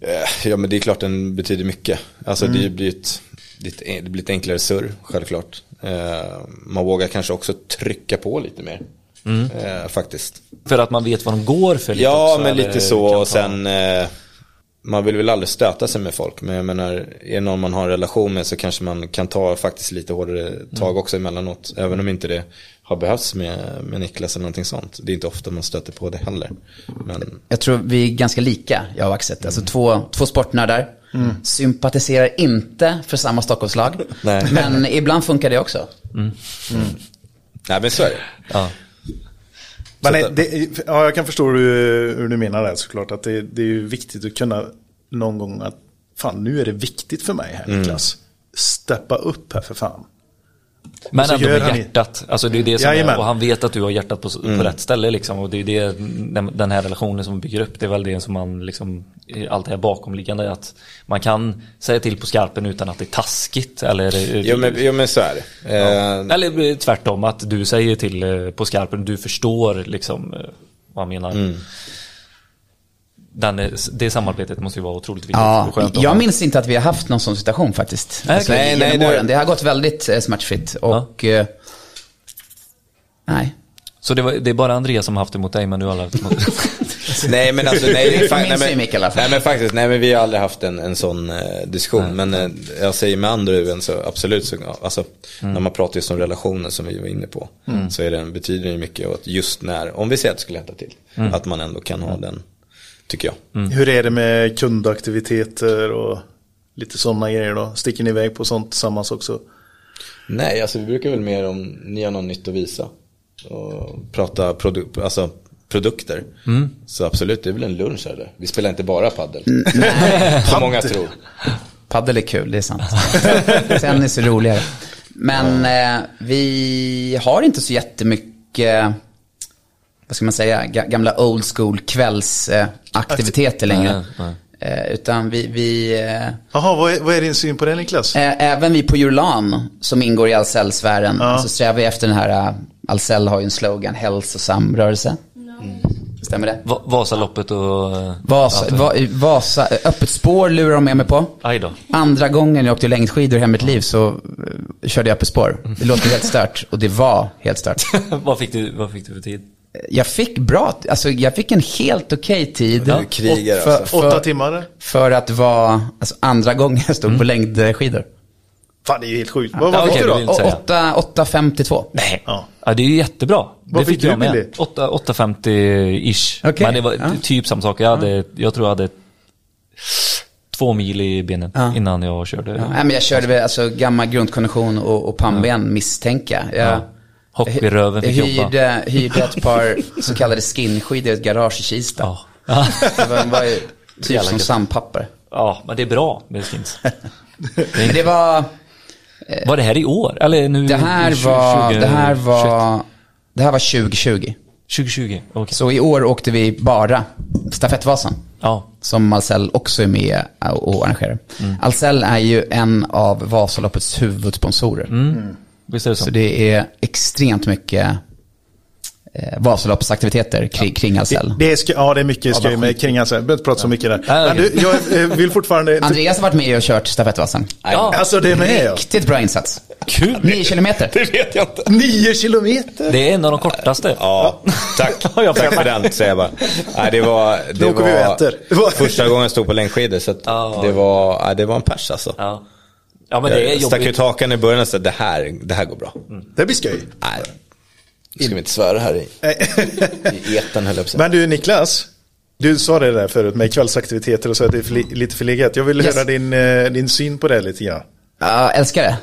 Eh, Ja men det är klart den betyder mycket. Alltså det blir ett, det det blir ett enklare surr, självklart. Eh, man vågar kanske också trycka på lite mer. Eh, faktiskt. För att man vet vad de går för lite Ja också, men lite så ta- och sen eh, man vill väl aldrig stöta sig med folk. Men jag menar, är det någon man har en relation med så kanske man kan ta faktiskt lite hårdare tag också emellanåt. Även om inte det har behövts med, med Niklas eller någonting sånt. Det är inte ofta man stöter på det heller. Men Jag tror vi är ganska lika, jag och Axel. Alltså två, två sportnördar. Sympatiserar inte för samma Stockholmslag. Men ibland funkar det också. nej men så är det. Ja. Men nej, det, ja, jag kan förstå hur, hur du menar det såklart. Att det, det är viktigt att kunna någon gång att fan nu är det viktigt för mig här Mm. Niklas. Steppa upp här för fan. Men ändå med han hjärtat. Alltså det är det som är, och han vet att du har hjärtat på, Mm. på rätt ställe liksom. Och det är det, den- den här relationen som bygger upp. Det är väl det som man liksom, allt det här bakomliggande. Att man kan säga till på skarpen utan att det är taskigt. Eller, Jo men, jo, men så är det. Eh, eller tvärtom, att du säger till eh, på skarpen, du förstår liksom eh, vad jag menar. Mm. Den, det samarbetet måste ju vara otroligt viktigt. Ja, jag minns inte att vi har haft någon sån situation faktiskt. Nej, Alltså, nej, genom nej, det- har gått väldigt eh, smärtfritt. Och... eh, nej. Så det, var, det är bara Andreas som har haft det mot dig, men du har aldrig haft det mot Nej men alltså, nej, det är Från fa- nej, men, fall. nej men faktiskt, nej men vi har aldrig haft en, en sån eh, diskussion. Men eh, jag säger med andra övän så absolut, så, alltså, när man pratar just om relationer som vi var inne på. Så är den, betyder det mycket och att just när, om vi säger att det skulle hända till, att man ändå kan ha den, tycker jag. Hur är det med kundaktiviteter och lite sådana grejer då? Sticker ni iväg på sånt tillsammans också? Nej, alltså vi brukar väl mer om ni har något nytt att visa. Och prata produ- alltså, produkter. Så absolut, det är väl en lunch eller? Vi spelar inte bara paddel. Som många tror. Paddel är kul, det är sant. Tennis är roligare. Men eh, vi har inte så jättemycket, vad ska man säga, ga- gamla old school kvällsaktiviteter längre. Nej, nej. Eh, utan vi, vi eh, Jaha, vad är, vad är din syn på det Niklas? Ä- Även vi på Jurlan, som ingår i Ahlsell-sfären, så strävar vi efter den här, Ahlsell har ju en slogan, hälsosam rörelse. Stämmer det? Va- Vasaloppet och... eh, Vasa, va, Vasa, öppet spår lurar de med mig på. Andra gången jag åkte längdskidor i mitt liv så eh, körde jag öppet spår. Det låter helt stört och det var helt stört. vad, fick du, vad fick du för tid? Jag fick bra, alltså jag fick en helt okej tid. Du krigar för, alltså. för, Åtta timmar? för att vara, alltså andra gången jag stod på längdskidor. Fan det är ju helt sjukt. Vad, vad Ja, fick du då? vill inte säga. Och 8 8.52. Nej. Ja. Ja. det är ju jättebra. Vad det fick fick du, med. Billy? 8 8.50-ish. Okej, Men det var ja. typ samma sak. Jag, hade, jag tror jag hade två mil i benen Ja. innan jag körde. Ja, nej, men jag körde väl alltså gammal grundkondition och, och pannben misstänka. Jag, Ja. Hockey-röven fick jag jobba. hyrde, hyrde ett par så kallade skinskidor i ett garage i Kista. Ja. Det var, var ju typ Jävla som gött. sandpapper. ja, men det är bra med skins. Men det var, Var det här i år? Eller nu? det här i var, 20, det här var, det här var 2020. 2020, okej. Så i år åkte vi bara stafettvasan. Ja. Som Ahlsell också är med och arrangerar. Ahlsell är ju en av Vasaloppets huvudsponsorer. Visst är det så? Så det är extremt mycket eh, Vasaloppsaktiviteter kring, kring Ahlsell. Det är, sk- ja, det är mycket skoj med kring alltså. Jag behöver inte prata så mycket där. Ja, Men du, jag eh, vill fortfarande... Andreas har varit med och kört stafettvasan. Ja, Alltså det är med ja. Riktigt bra insats. kul. Nio kilometer. Det vet jag inte. Nio kilometer! Det är en av de kortaste. Ja, tack. Tack för den, säger jag bara. Nej, det var, det åker vi var äter. första gången jag stod på längdskidor. Så att Ja. det, var, nej, det var en pers alltså. Ja. Ja, men det är jag stack ut jobbigt. hakan i början och sa det här, det här går bra. Det blir skoj. Nej, nu ska vi inte svära här i, i etern höll jag på. Men du Niklas, du sa det där förut med kvällsaktiviteter och så att det är för, lite förlegat. Jag vill Yes. höra din, eh, din syn på det lite grann. Ja, älskar det.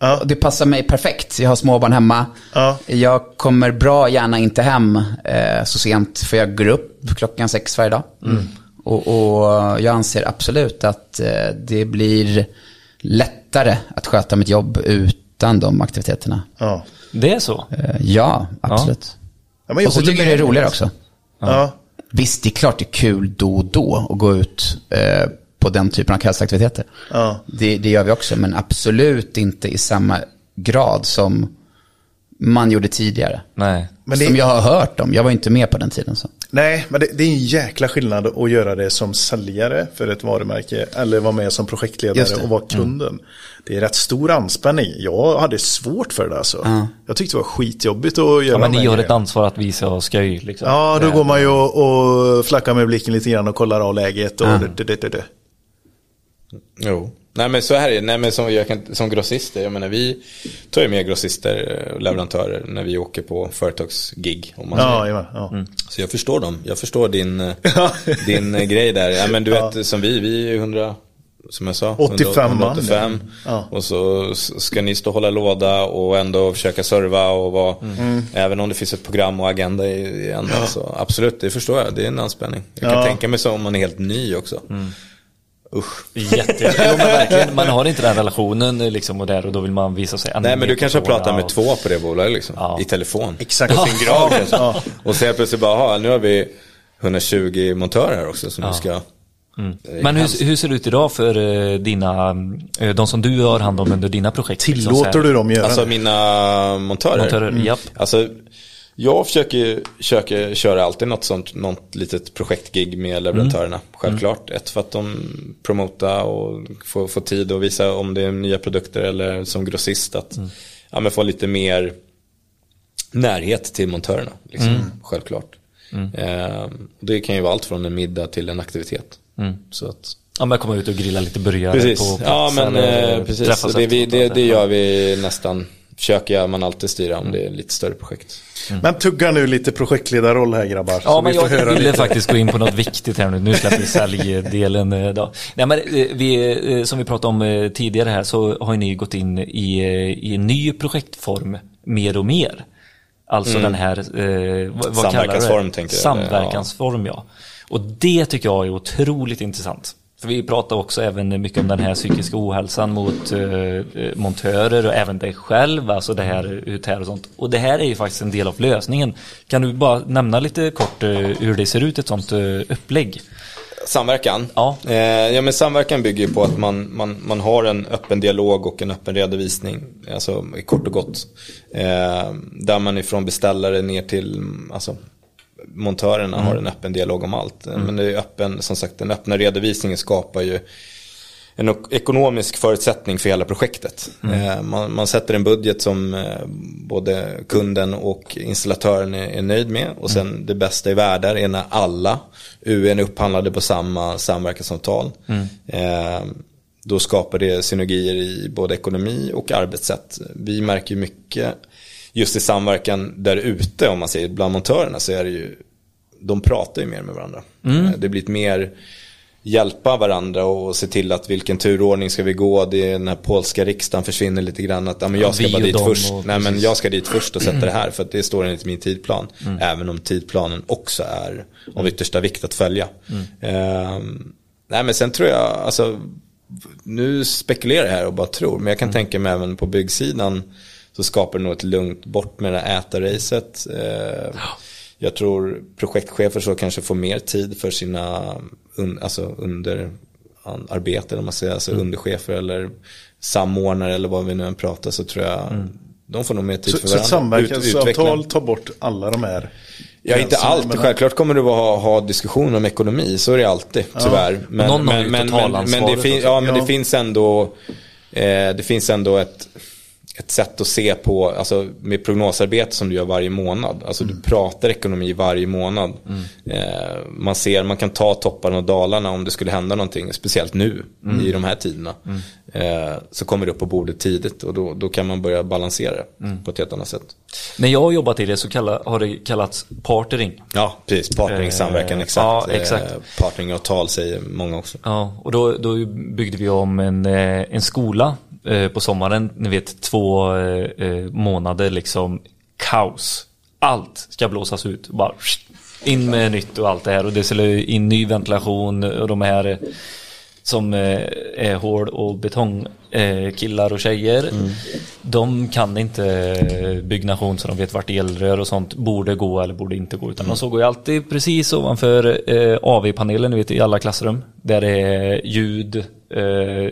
Ja. Det passar mig perfekt. Jag har småbarn hemma. Ja. Jag kommer bra gärna inte hem eh, så sent för jag går upp klockan sex varje dag. Och, och jag anser absolut att eh, det blir lättare att sköta mitt jobb utan de aktiviteterna. Ja. Det är så? Eh, ja, absolut. Ja, men jag Och så tycker jag det är roligare också. Ja. Visst, det är klart det är kul då och då att gå ut eh, på den typen av kvällsaktiviteter. Ja. Det, det gör vi också, men absolut inte i samma grad som man gjorde tidigare. Nej. Men det- Som jag har hört om. Jag var inte med på den tiden. Så. Nej, men det, det är en jäkla skillnad att göra det som säljare för ett varumärke eller vara med som projektledare och vara kunden. Det är rätt stor anspänning. Jag hade svårt för det alltså. Jag tyckte det var skitjobbigt att göra Ja, men ni har ett ansvar att visa och skoj. Liksom. Ja, då går man ju och, och flackar med blicken lite grann och kollar av läget. Och det, det, det, det. Jo. Nej men så här är det, nej men som, jag kan, som grossister, jag menar vi tar ju med grossister och leverantörer när vi åker på företagsgig. Om man Ja, jajamän, ja. Så jag förstår dem, jag förstår din, eh, din eh, grej där. Ja, men du vet som vi, vi är 100, som jag sa, 85 man. 185. Ja. Och så ska ni stå och hålla låda och ändå försöka serva och vara, Mm. även om det finns ett program och agenda i, i ända. Så absolut, det förstår jag, det är en anspänning. Jag kan Ja. tänka mig så om man är helt ny också. Usch. Jätte, jo, men verkligen, man har inte den relationen eh, liksom, och där och då vill man visa sig Nej men du kanske har pratat med och- två på det bolaget liksom, Ja. i telefon. Exakt. På sin grav kanske. Ja. Och så plötsligt bara, "Aha, nu har vi 120 montörer här också som Ja. du ska... Det är Men hur, hur ser det ut idag för eh, dina, eh, de som du har hand om under dina projekt? liksom, Tillåter här? du dem göra Alltså mina montörer? Montörer, japp. Alltså, jag försöker, försöker köra alltid något sånt, något litet projektgig med leverantörerna. Självklart. Ett för att de promota och få, få tid att visa om det är nya produkter eller som grossist att ja, men få lite mer närhet till montörerna. Liksom, Självklart. Eh, det kan ju vara allt från en middag till en aktivitet. Så att, Ja, men komma ut och grilla lite burgare Precis, på plats. ja men eh, precis. det, vi, det, det gör vi nästan. Försöker jag man alltid styra om det är lite större projekt. Men tugga nu lite projektledarroll här grabbar. Ja, men vi jag höra ville lite. faktiskt gå in på något viktigt här nu. Nu släpper vi säljdelen eh, då. Nej, men eh, vi, eh, som vi pratade om tidigare här så har ju ni gått in i, i en ny projektform mer och mer. Alltså den här, eh, vad, vad kallar du det? Samverkansform. Samverkansform, ja. Och det tycker jag är otroligt intressant. För vi pratar också även mycket om den här psykiska ohälsan mot eh, eh, montörer och även dig själv, alltså det här ut här och sånt. Och det här är ju faktiskt en del av lösningen. Kan du bara nämna lite kort eh, hur det ser ut, ett sånt eh, upplägg? Samverkan? Ja. Eh, ja men samverkan bygger ju på att man, man, man har en öppen dialog och en öppen redovisning. Alltså kort och gott. Eh, där man ifrån beställare ner till alltså, montörerna har en öppen dialog om allt. Men det är öppen, som sagt den öppna redovisningen skapar ju en ekonomisk förutsättning för hela projektet. Eh, man, man sätter en budget som eh, både kunden och installatören är, är nöjd med. Och sen det bästa i världen är när alla UN är upphandlade på samma samverkansavtal. Eh, då skapar det synergier i både ekonomi och arbetssätt. Vi märker mycket just i samverkan där ute om man säger bland montörerna så är det ju de pratar ju mer med varandra. Eh, Det blir mer hjälpa varandra och se till att vilken turordning ska vi gå. Det är den här polska riksdagen försvinner lite grann. Att ja, men jag ska vi bara dit först. Nej men precis. jag ska dit först och sätta det här. För att det står enligt min tidplan. Även om tidplanen också är av yttersta vikt att följa. Ehm, nej men sen tror jag, alltså nu spekulerar jag här och bara tror. Men jag kan tänka mig även på byggsidan så skapar det nog ett lugnt bort med det här äta-racet. Eh, Jag tror projektchefer så kanske får mer tid för sina un, alltså under arbete, om man säger, alltså underchefer eller samordnare eller vad vi nu än pratar så tror jag de får nog mer tid Så, för så ett varandra. Ut- samverkansavtal tar bort alla de här Ja, inte allt. mellan- Självklart kommer du att ha, ha diskussioner om ekonomi. Så är det alltid, tyvärr. Men, Någon har ju men, men, men, men, det, fin, ja, men Ja. det finns ändå, eh, det finns ändå ett, ett sätt att se på, alltså med prognosarbete som du gör varje månad. Alltså Mm. du pratar ekonomi varje månad. Eh, man ser, man kan ta topparna och dalarna om det skulle hända någonting, speciellt nu Mm. i de här tiderna. Eh, så kommer det upp på bordet tidigt och då, då kan man börja balansera det Mm. på ett helt annat sätt. När jag har jobbat i det så kalla, har det kallats partnering. Ja, precis. Partnering, Eh, samverkan, exakt. ja, exakt. Eh, Partneringavtal säger många också. Ja, och då, då byggde vi om en, eh, en skola eh, på sommaren. Ni vet två eh, eh, månader liksom kaos. Allt ska blåsas ut. Bara in med nytt och allt det här. Och det skulle in ny ventilation och de här eh, som är hård och betong eh, killar och tjejer. De kan inte byggnation så de vet vart elrör och sånt borde gå eller borde inte gå. Utan de såg ju alltid precis ovanför eh, AV-panelen, ni vet i alla klassrum. Där det är ljud, Eh,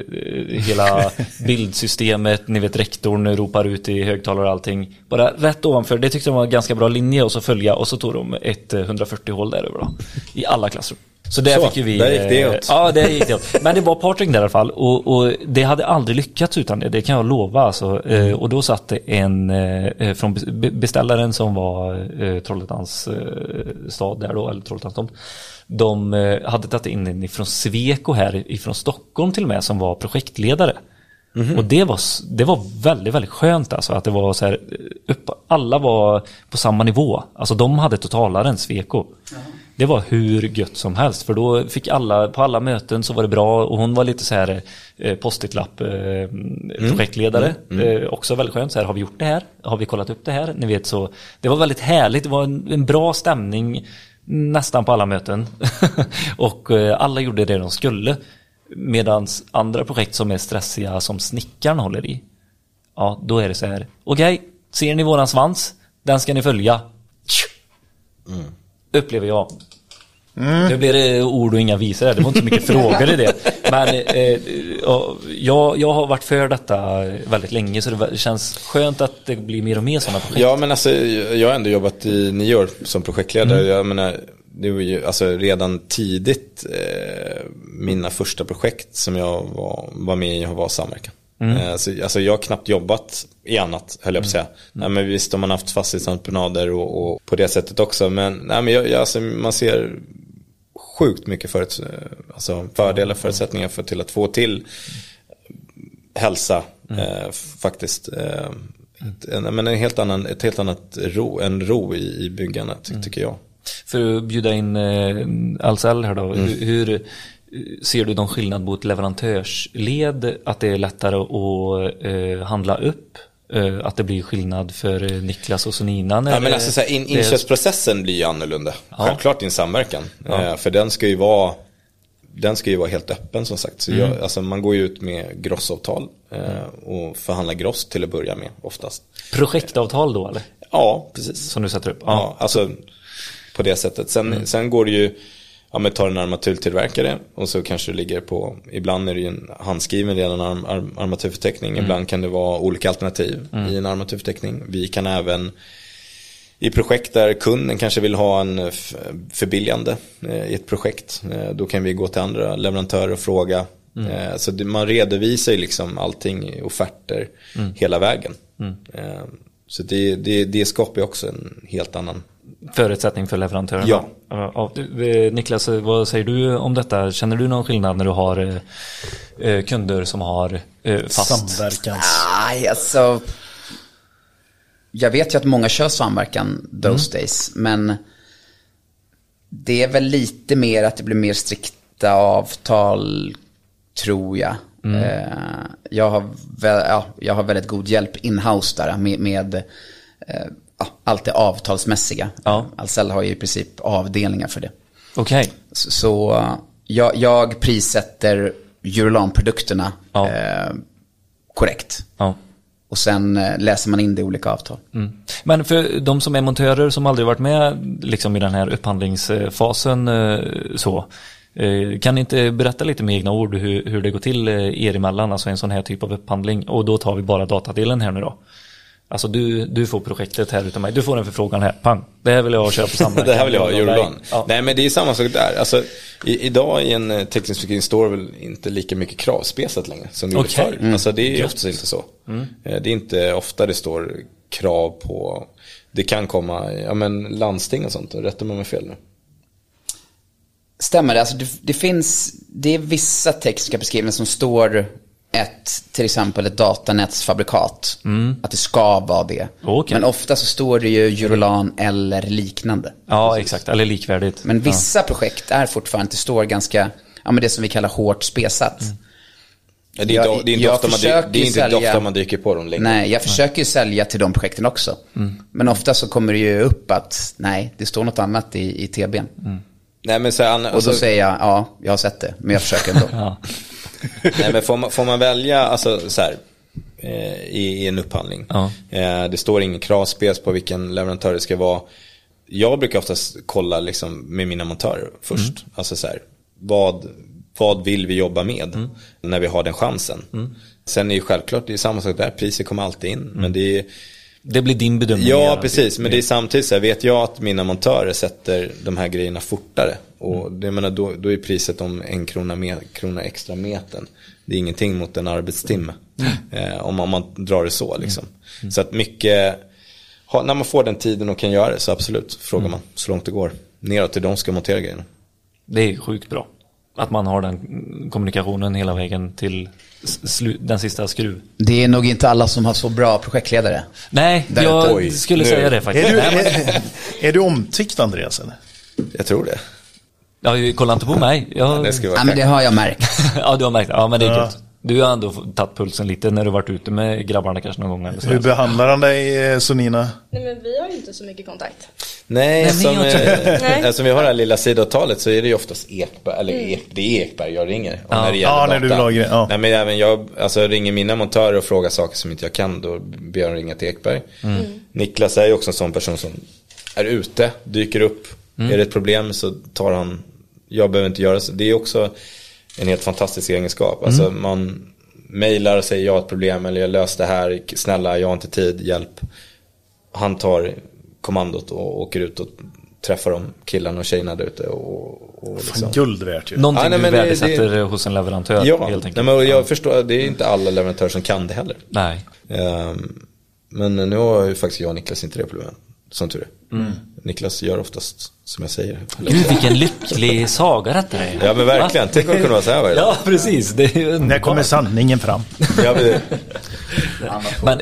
hela bildsystemet, ni vet rektorn ropar ut i högtalare och allting. Bara rätt ovanför, det tyckte de var en ganska bra linje och så följa och så tog de ett eh, 140 hål där över då. I alla klassrum. Så där Så, fick ju vi... där gick det eh, åt. Ja, det gick det åt. Men det var partring där i alla fall. Och, och det hade aldrig lyckats utan det, det kan jag lova. Alltså. Eh, och då satt det en eh, från be- beställaren som var eh, Trollhättans eh, stad där då, eller Trollhättans. De eh, hade tagit in en ifrån Sweco här ifrån Stockholm till och med som var projektledare. Och det var, det var väldigt, väldigt skönt alltså att det var så här, eh, upp, alla var på samma nivå. Alltså de hade totalaren, Sweco. Det var hur gött som helst för då fick alla, på alla möten så var det bra och hon var lite så här eh, post-it-lapp eh, projektledare. Eh, också väldigt skönt, så här, har vi gjort det här? Har vi kollat upp det här? Ni vet så, det var väldigt härligt, det var en, en bra stämning nästan på alla möten. och eh, alla gjorde det de skulle. Medan andra projekt som är stressiga som snickaren håller i. Ja, då är det så här. Okej, ser ni våran svans? Den ska ni följa. Upplever jag. Nu blir det ord och inga visor här. Det var inte så mycket frågor i det. Men eh, ja, jag, jag har varit för detta väldigt länge så det känns skönt att det blir mer och mer sådana projekt. Ja men alltså jag har ändå jobbat i nio år som projektledare. Jag menar, det var ju alltså redan tidigt eh, mina första projekt som jag var, var med i var samverkan. Eh, så, alltså jag har knappt jobbat i annat höll jag på att säga. Nej, men visst har man haft fastighetsentreprenader och, och på det sättet också. Men, nej, men jag, jag, alltså, man ser sjukt mycket förut, alltså fördelar, förutsättningar för till att få till hälsa eh, faktiskt. Eh, en, men en helt annan, ett helt annat ro, en ro i, i byggandet ty, tycker jag. För att bjuda in eh, Ahlsell här då. Hur, hur ser du någon skillnad mot leverantörsled? Att det är lättare att eh, handla upp? Eh, att det blir skillnad för eh, Niklas och Sonina? Ja, men alltså, så här, in, inköpsprocessen blir ju annorlunda. Självklart i en samverkan. Eh, för den ska ju vara den ska ju vara helt öppen som sagt. Så jag, alltså, man går ju ut med grossavtal eh, och förhandlar gross till att börja med oftast. Projektavtal då eller? Ja, precis. Som du sätter upp? Ja, alltså på det sättet. Sen, sen går det ju, ja men tar en armaturtillverkare och så kanske det ligger på, ibland är det ju en handskriven redan arm, arm, armaturförteckning, ibland kan det vara olika alternativ i en armaturförteckning. Vi kan även i projekt där kunden kanske vill ha en förbilligande eh, i ett projekt, eh, då kan vi gå till andra leverantörer och fråga. Eh, Så man redovisar ju liksom allting i offerter hela vägen. Eh, Så det, det, det skapar ju också en helt annan Förutsättning för leverantörerna? Ja. ja. eh, Niklas, vad säger du om detta? Känner du någon skillnad när du har eh, eh, kunder som har eh, fast? Samverkans... Nej, alltså. Jag vet ju att många kör samverkan those days, men det är väl lite mer att det blir mer strikta avtal, tror jag. Eh, jag, har väl, ja, jag har väldigt god hjälp in-house där med, med eh, ja, allt det avtalsmässiga. Ja. Ahlsell har ju i princip avdelningar för det. Okej. Så, så jag, jag prissätter Eurolan-produkterna Ja. eh, korrekt. Ja. Och sen eh, läser man in det i olika avtal. Mm. Men för de som är montörer som aldrig varit med liksom i den här upphandlingsfasen eh, så. eh, Kan ni inte berätta lite med egna ord hur, hur det går till er emellan, alltså en sån här typ av upphandling? Och då tar vi bara datadelen här nu då. Alltså du, du får projektet här utav mig, du får en förfrågan här, pang. Det här vill jag köra på samverkan. Det här vill jag ha, Eurolan. Ja. Nej men det är samma sak där. Alltså, i, idag i en eh, teknisk förskrift står väl inte lika mycket kravspesat längre som det gjorde Okej. förr. Alltså det är Gött. oftast inte så. Eh, Det är inte ofta det står krav på, det kan komma, ja men landsting och sånt, rätta mig om jag fel nu. Stämmer det? Alltså det, det finns, det är vissa tekniska beskrivningar som står ett, till exempel ett datanätsfabrikat. Att det ska vara det. Okej. Men ofta så står det ju Eurolan eller liknande. ja, exakt, eller likvärdigt. Men vissa projekt är fortfarande, det står ganska, ja men det som vi kallar hårt spesat. Ja, det är Jag- inte, det är inte, jag ofta, man, dy- försöker det är inte sälja- ofta man dyker på dem längre. Nej, jag försöker ju sälja till de projekten också. Men ofta så kommer det ju upp att nej, det står något annat i, i TBn. Nej men så Och alltså, då säger jag, ja, jag har sett det, men jag försöker ändå. Ja. Nej men får man, får man välja, alltså så här, eh, i, i en upphandling. Ja. Eh, det står ingen kravspec på vilken leverantör det ska vara. Jag brukar oftast kolla liksom med mina montörer först. Alltså så här, vad Vad vill vi jobba med Mm. när vi har den chansen? Sen är ju självklart, det är samma sak där, priset kommer alltid in. Men det är, Det blir din bedömning. Ja, precis. Men det är samtidigt så här, vet jag att mina montörer sätter de här grejerna fortare. Och det, jag menar, då, då är priset om en krona, med, krona extra metern. Det är ingenting mot en arbetstimme. Eh, om, man, om man drar det så liksom. Så att mycket, ha, när man får den tiden och kan göra det så absolut, frågar man så långt det går. Neråt till de ska montera grejerna. Det är sjukt bra. Att man har den kommunikationen hela vägen till den sista skruv. Det är nog inte alla som har så bra projektledare. Nej, Där jag ute. skulle Nu. säga det faktiskt. Är du, är, är du omtyckt Andreas? Eller? Jag tror det. ja, kolla inte på mig. Jag, Det ska vara Ja, men det har jag märkt. ja, du har märkt det. Ja, men det är Ja. kul. Du har ändå tagit pulsen lite när du varit ute med grabbarna kanske någon gång. Eller så. Hur behandlar han dig eh, Sonina? Nej men vi har ju inte så mycket kontakt. Nej, Nej, som, eh, eftersom vi har det här lilla sidavtalet så är det ju oftast Ekberg, eller ek, det är Ekberg jag ringer. Och Ja. när det gäller Ja, när du data. vill ha grejer, ja. Nej, men även jag alltså, ringer mina montörer och frågar saker som inte jag kan, då ber jag ringa till Ekberg. Niklas är ju också en sån person som är ute, dyker upp, är det ett problem så tar han, jag behöver inte göra så. Det är också en helt fantastisk egenskap. Alltså man mejlar och säger jag har ett problem eller jag löste det här, snälla jag har inte tid, hjälp. Han tar kommandot och åker ut och träffar de killarna och tjejerna där ute. Och, och liksom. Fan, guld värt ju. Någonting Ja, nej, du men det- värdesätter hos en leverantör Ja, helt nej, enkelt. men jag förstår, det är inte alla leverantörer som kan det heller. Nej. Ehm, men nu har ju faktiskt jag och Niklas inte det problemet, som tur är. Niklas gör oftast som jag säger. Gud vilken lycklig saga detta är. Ja men verkligen, tänk om det kunde vara så här varje dag. Ja, precis. Det är När kommer sanningen fram? Ja, men, Men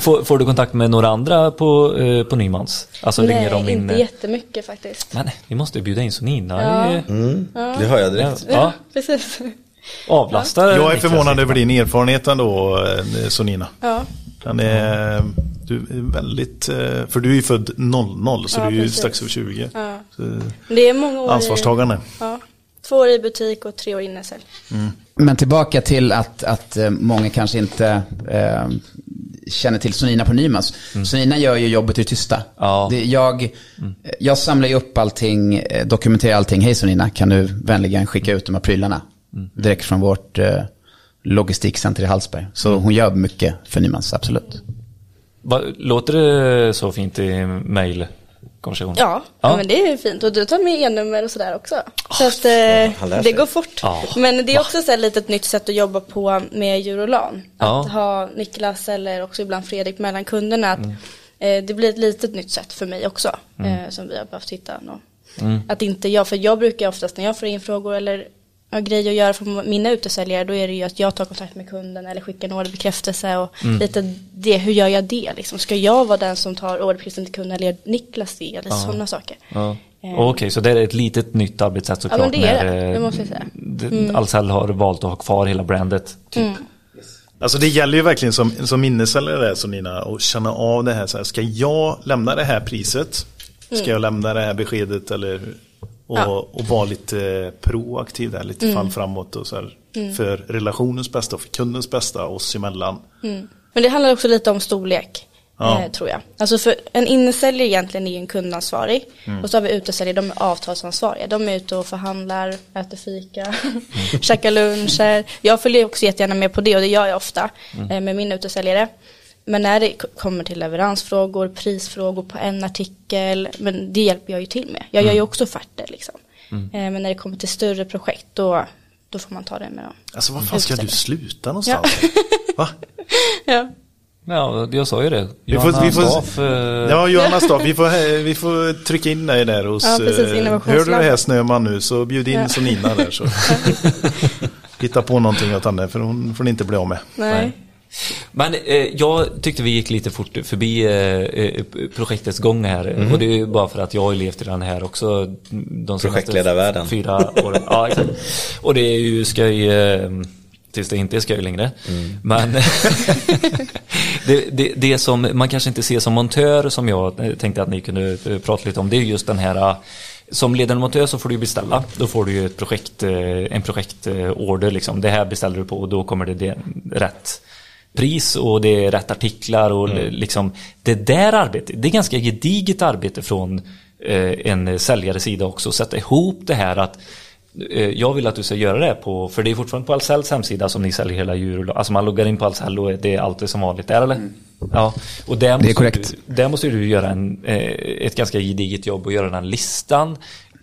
får, får du kontakt med några andra på, eh, på Nymans? Alltså ringer de Nej, in? inte jättemycket faktiskt. Men vi måste bjuda in Sonina. Ja. Ja. mm, det hör jag direkt. Ja, Precis. avlasta Jag är förvånad över din erfarenhet ändå, eh, Sonina. Ja. Den är, du är väldigt, eh, för du är ju född 00 så Ja, du är ju precis. strax över 20. ja. Det är många år i, ansvarstagande. ja. Två år i butik och tre år inne sälj. Men tillbaka till att, att eh, många kanske inte eh, känner till Sonina på Nymans. Sonina gör ju jobbet i tysta. Ja. Det, jag, jag samlar ju upp allting, eh, dokumenterar allting. Hej Sonina, kan du vänligen skicka ut de här prylarna? Direkt från vårt eh, logistikcenter i Hallsberg. Så hon gör mycket för Nymans, absolut. Va, låter det så fint i mejlkonversation? Ja, ja. men det är fint. Och du tar med e-nummer och sådär också. Så att eh, det går fort. Ja. Men det är också så här lite ett nytt sätt att jobba på med Eurolan. Ja. Att ha Niklas eller också ibland Fredrik mellan kunderna. Att, eh, det blir ett litet nytt sätt för mig också. Eh, som vi har behövt hitta. Någon. Att inte jag, för jag brukar oftast när jag får in frågor eller grejer att göra från mina utesäljare då är det ju att jag tar kontakt med kunden eller skickar en orderbekräftelse och lite det, hur gör jag det liksom? Ska jag vara den som tar orderbekräftelsen till kunden eller gör Niklas det eller sådana saker? Ja. Eh. Okej, så det är ett litet nytt arbetssätt såklart. men det är det. när, eh, Det måste jag säga. d- Ahlsell har valt att ha kvar hela brandet. Typ. Alltså det gäller ju verkligen som, som minnessäljare där Sonina att känna av det här. Så här ska jag lämna det här priset? Ska jag lämna det här beskedet eller? Och, Ja. och vara lite proaktiv där, lite fall framåt och så här, för relationens bästa och för kundens bästa oss emellan. Men det handlar också lite om storlek. Ja. Eh, tror jag. Alltså för en innesäljare egentligen är ju en kundansvarig. Mm. Och så har vi utesäljare, de är avtalsansvariga. De är ute och förhandlar, äter fika, käkar luncher. Jag följer också jättegärna med på det och det gör jag ofta Mm. eh, med min utesäljare. Men när det kommer till leveransfrågor, prisfrågor på en artikel, men det hjälper jag ju till med. Jag gör Mm. ju också offerter liksom. Eh, men när det kommer till större projekt, då, då får man ta det med dem. Alltså vad fan ska du sluta någonstans? Va? Ja. Ja, jag sa ju det. Vi får, vi får, Staff, eh, ja, Johanna Staff, vi får, vi får trycka in dig där hos... Ja, precis, eh, Hör du det här Snöman nu så bjud in Ja. Sonina där så. Hitta på någonting åt henne för hon får ni inte bli av med. Nej. Men eh, jag tyckte vi gick lite fort förbi eh, eh, projektets gång här. Och det är bara för att jag har levt i den här också. De Projektledarvärlden. Fyra åren. Ja, exakt. Och det är ju skoj eh, tills det inte är skoj längre. Men det, det, det som man kanske inte ser som montör som jag eh, tänkte att ni kunde eh, prata lite om. Det är just den här som ledande montör så får du beställa. Då får du ju ett projekt, en projektorder liksom. Det här beställer du på och då kommer det rätt pris och det är rätt artiklar och liksom det där arbetet. Det är ganska gediget arbete från eh, en säljares sida också. Sätta ihop det här att eh, jag vill att du ska göra det på, för det är fortfarande på Ahlsells hemsida som ni säljer hela djur. Alltså man loggar in på Ahlsell och det är alltid som vanligt, är det eller? Ja, och där måste, korrekt. Du, där måste du göra en, eh, ett ganska gediget jobb och göra den här listan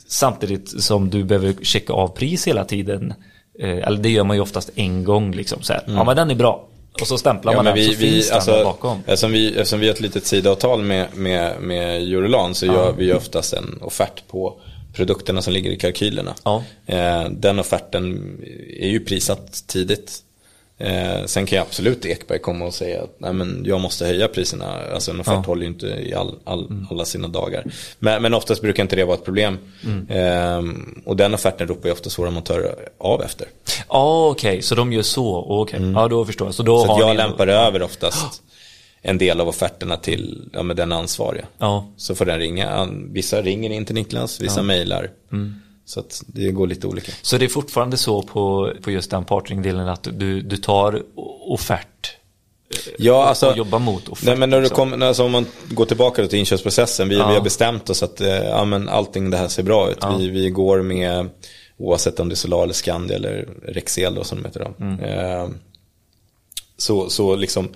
samtidigt som du behöver checka av pris hela tiden. Eh, eller det gör man ju oftast en gång liksom så här. Ja men den är bra. Och så stämplar Ja, man den vi, så vi, finns den alltså, bakom. eftersom, vi, eftersom vi har ett litet sidoavtal med, med, med Eurolan så gör vi oftast en offert på produkterna som ligger i kalkylerna. Ja. Eh, den offerten är ju prissatt tidigt. Eh, sen kan ju absolut Ekberg komma och säga att Nej, men jag måste höja priserna. Alltså en offert Ja. håller ju inte i all, all, alla sina dagar. Men, men oftast brukar inte det vara ett problem. Eh, och den offerten ropar ju oftast våra montörer av efter. Ja okej, så de gör så. Okej, ja då förstår jag. Så, då Mm. Så har jag ni- lämpar över oftast en del av offerterna till ja, men den ansvariga. Ja. Så får den ringa. Vissa ringer in till Niklas, vissa mejlar. Mm. Så att det går lite olika. Så det är fortfarande så på, på just den partnering-delen att du, du tar offert Ja, alltså, och jobbar mot offert. nej, men när du liksom. kom, alltså, om man går tillbaka till inköpsprocessen. Vi, Ja. vi har bestämt oss att eh, ja, men allting det här ser bra ut. Ja. Vi, vi går med, oavsett om det är Solar eller Scandia eller Rexel då, som de heter då. Mm. Eh, så, så liksom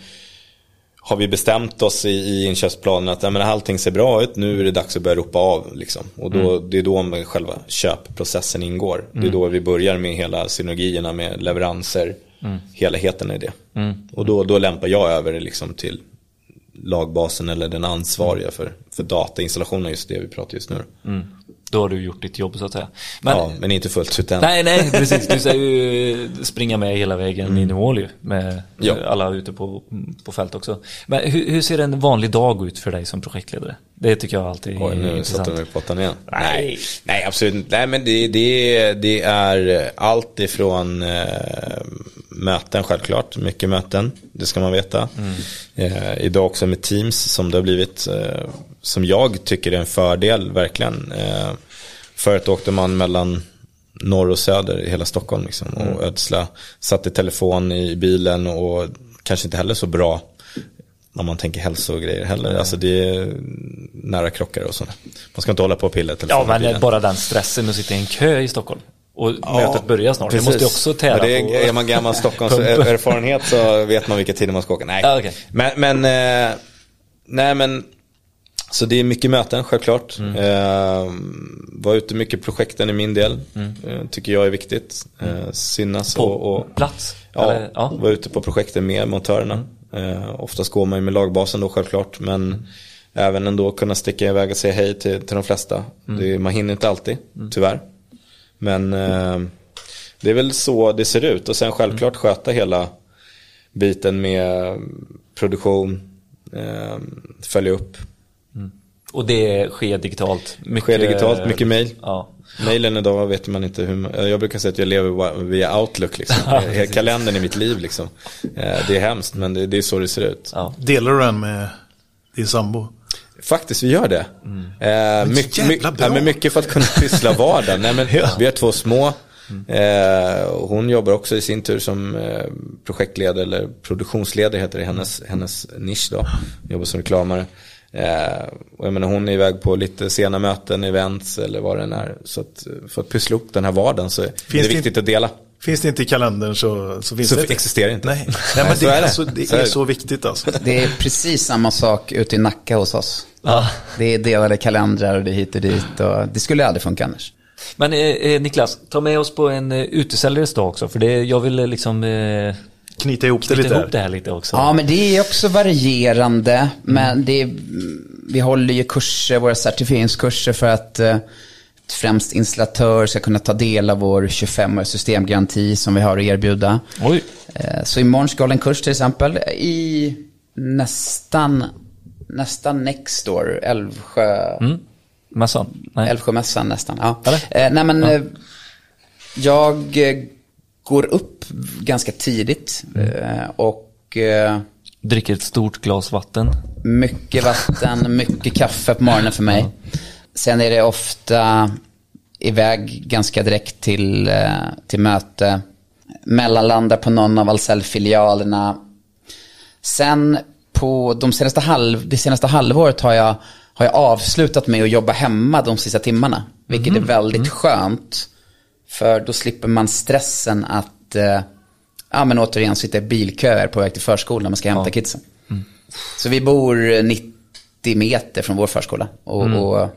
har vi bestämt oss i, i inköpsplanen att ja, men allting ser bra ut, nu är det dags att börja ropa av. Liksom. Och då, Mm. det är då själva köpprocessen ingår. Det är då vi börjar med hela synergierna med leveranser, Mm. helheten i det. Och då, då lämpar jag över det liksom till lagbasen eller den ansvariga för, för datainstallationen, just det vi pratar just nu. Mm. Då har du gjort ditt jobb så att säga. Men, ja, men inte fullt ut än. Nej, nej, precis. Du ska ju springa med hela vägen in i mål ju. Med Mm. Ja. alla ute på, på fält också. Men hur, hur ser en vanlig dag ut för dig som projektledare? Det tycker jag alltid är Oj, nu intressant. satte de mig på pottan igen. Nej. Nej, nej absolut inte. Nej, men det, det, det är allt ifrån eh, möten självklart. Mycket möten, det ska man veta. Eh, idag också med Teams som det har blivit. Eh, som jag tycker är en fördel verkligen. Eh, förut åkte man mellan norr och söder i hela Stockholm liksom, och ödsla. Satt i telefon i bilen och kanske inte heller så bra om man tänker hälsogrejer heller. Alltså det är nära krockar och sådär. Man ska inte hålla på och pilla Ja, men bara den stressen att sitta i en kö i Stockholm. Och mötet börjar snart. Precis. Det måste ju också tära Men det är, är man gammal Stockholms erfarenhet så vet man vilka tider man ska åka. Nej, Ja, okej. men, men, eh, nej men så det är mycket möten självklart. Mm. Eh, var ute mycket projekten i min del. Eh, tycker jag är viktigt. Eh, synas Mm. På och, och plats? Ja, Eller- ja. vara ute på projekten med montörerna. Eh, oftast går man ju med lagbasen då självklart. Men även ändå kunna sticka iväg och säga hej till, till de flesta. Det, man hinner inte alltid, tyvärr. Men eh, det är väl så det ser ut. Och sen självklart sköta hela biten med produktion, eh, följa upp. Och det sker digitalt? Mycket, Sker digitalt, mycket mail. Ja. Mailen idag vet man inte hur man, jag brukar säga att jag lever via Outlook liksom. Hela Kalendern i mitt liv liksom. Eh, Det är hemskt men det, det är så det ser ut. Ja. Delar du den med din sambo? Faktiskt, vi gör det. Eh, mycket, ja, men mycket för att kunna pyssla vardagen. Nej, men Vi har två små. Eh, och hon jobbar också i sin tur som eh, projektledare eller produktionsledare heter det hennes, hennes nisch då. Jobbar som reklamare. Eh, och jag menar hon är iväg på lite sena möten, events eller vad det än är. Så att för att pyssla upp den här vardagen så är det det viktigt att dela. Finns det inte i kalendern så, så finns Så det inte. existerar inte. Nej, Nej men så det, är är det. så, det Så är är det. så viktigt alltså. Det är precis samma sak ute i Nacka hos oss. Ja. Det är delade kalendrar och det är hit och dit. Och det skulle aldrig funka annars. Men eh, eh, Niklas, ta med oss på en eh, utesäljares dag också. För det, jag vill eh, liksom eh, Knyta ihop det knyta lite. ihop det här. lite också. Ja, men det är också varierande. Men det är, vi håller ju kurser, våra certifieringskurser för att eh, främst installatör ska kunna ta del av vår 25-åriga systemgaranti som vi har att erbjuda. Oj. Eh, Så imorgon ska jag hålla en kurs till exempel i nästan, nästan next door, Älvsjö. Mm. Mässan? Nej. Älvsjömässan nästan. Ja. Eller? Eh, nej men eh, jag går upp ganska tidigt eh, och eh, Dricker ett stort glas vatten. mycket vatten, mycket kaffe på morgonen för mig. Sen är det ofta iväg ganska direkt till, eh, till möte. Mellanlandar på någon av Ahlsell-filialerna. Sen på de senaste halv, det senaste halvåret har jag, har jag avslutat med att jobba hemma de sista timmarna. Vilket är väldigt skönt. För då slipper man stressen att, eh, ja men återigen sitta i bilköer på väg till förskolan när man ska hämta kidsen. Så vi bor 90 meter från vår förskola. Och, och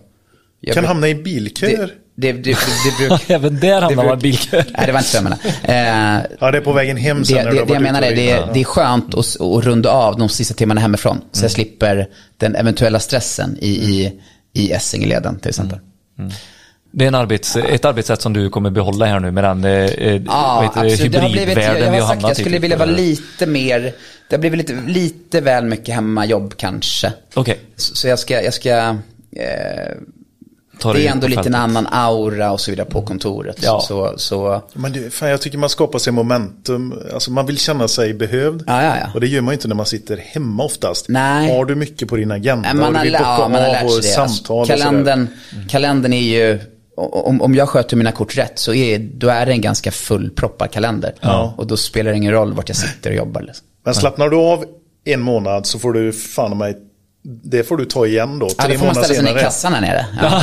jag Kan bruk- hamna i bilköer. det, det, det, det bruk, Även där hamnar man i bruk- bilkö. Nej, det var inte så jag menade. Eh, Ja, det är på vägen hem sen. det, det, det jag menar är, och det, det är skönt att, att runda av de sista timmarna hemifrån. Så jag slipper den eventuella stressen i, i, i Essingeleden till exempel. Det är en arbets, ett arbetssätt som du kommer behålla här nu med den eh, eh, blivit, jag, hybridvärlden vi har hamnat jag skulle i. vilja vara lite mer, det har blivit lite, lite väl mycket hemmajobb kanske. Okej, Så, så jag ska, jag ska eh, det är ändå lite en annan aura och så vidare på kontoret. Ja. Så, så, Men det, fan, jag tycker man skapar sig momentum. Alltså man vill känna sig behövd. Ja, ja, ja. Och det gör man ju inte när man sitter hemma oftast. Nej. Har du mycket på din agenda Nej, man, och har, du vill lä- bocka ja, man har lärt sig det. samtal Alltså, kalendern, kalendern är ju, om, om jag sköter mina kort rätt så är, då är det en ganska fullproppad kalender. Och då spelar det ingen roll vart jag sitter och jobbar. Liksom. Men slappnar du av en månad så får du fan mig, det får du ta igen då. Ja, Tre då får man ställa sig ner i kassan här nere. Ja.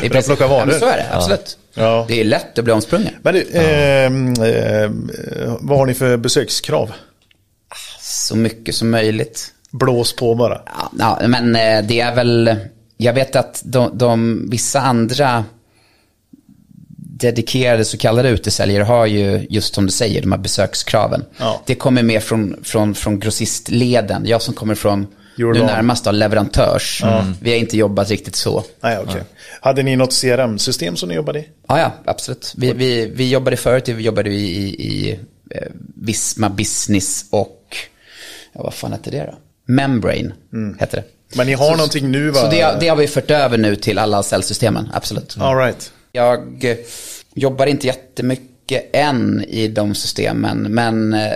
Det är Börja plocka varor. Ja, så är det, absolut. Ja. Det är lätt att bli omsprungen. Men du, ehm, vad har ni för besökskrav? Så mycket som möjligt. Blås på bara. Ja, ja, men eh, det är väl, jag vet att de, de vissa andra dedikerade så kallade utesäljare har ju, just som du säger, de här besökskraven. Ja. Det kommer mer från, från, från grossistleden. Jag som kommer från, nu närmast då, leverantörs. Vi har inte jobbat riktigt så. Nej, okej. Hade ni något CRM-system som ni jobbade i? Ja, ja, absolut. Vi, vi, vi jobbade förut, vi jobbade i, i, i eh, Visma Business och, ja, vad fan hette det då? Membrane hette det. Men ni har någonting nu va? Så det, det har vi fört över nu till alla säljsystemen, absolut. All right. Jag eh, jobbar inte jättemycket än i de systemen, men, eh,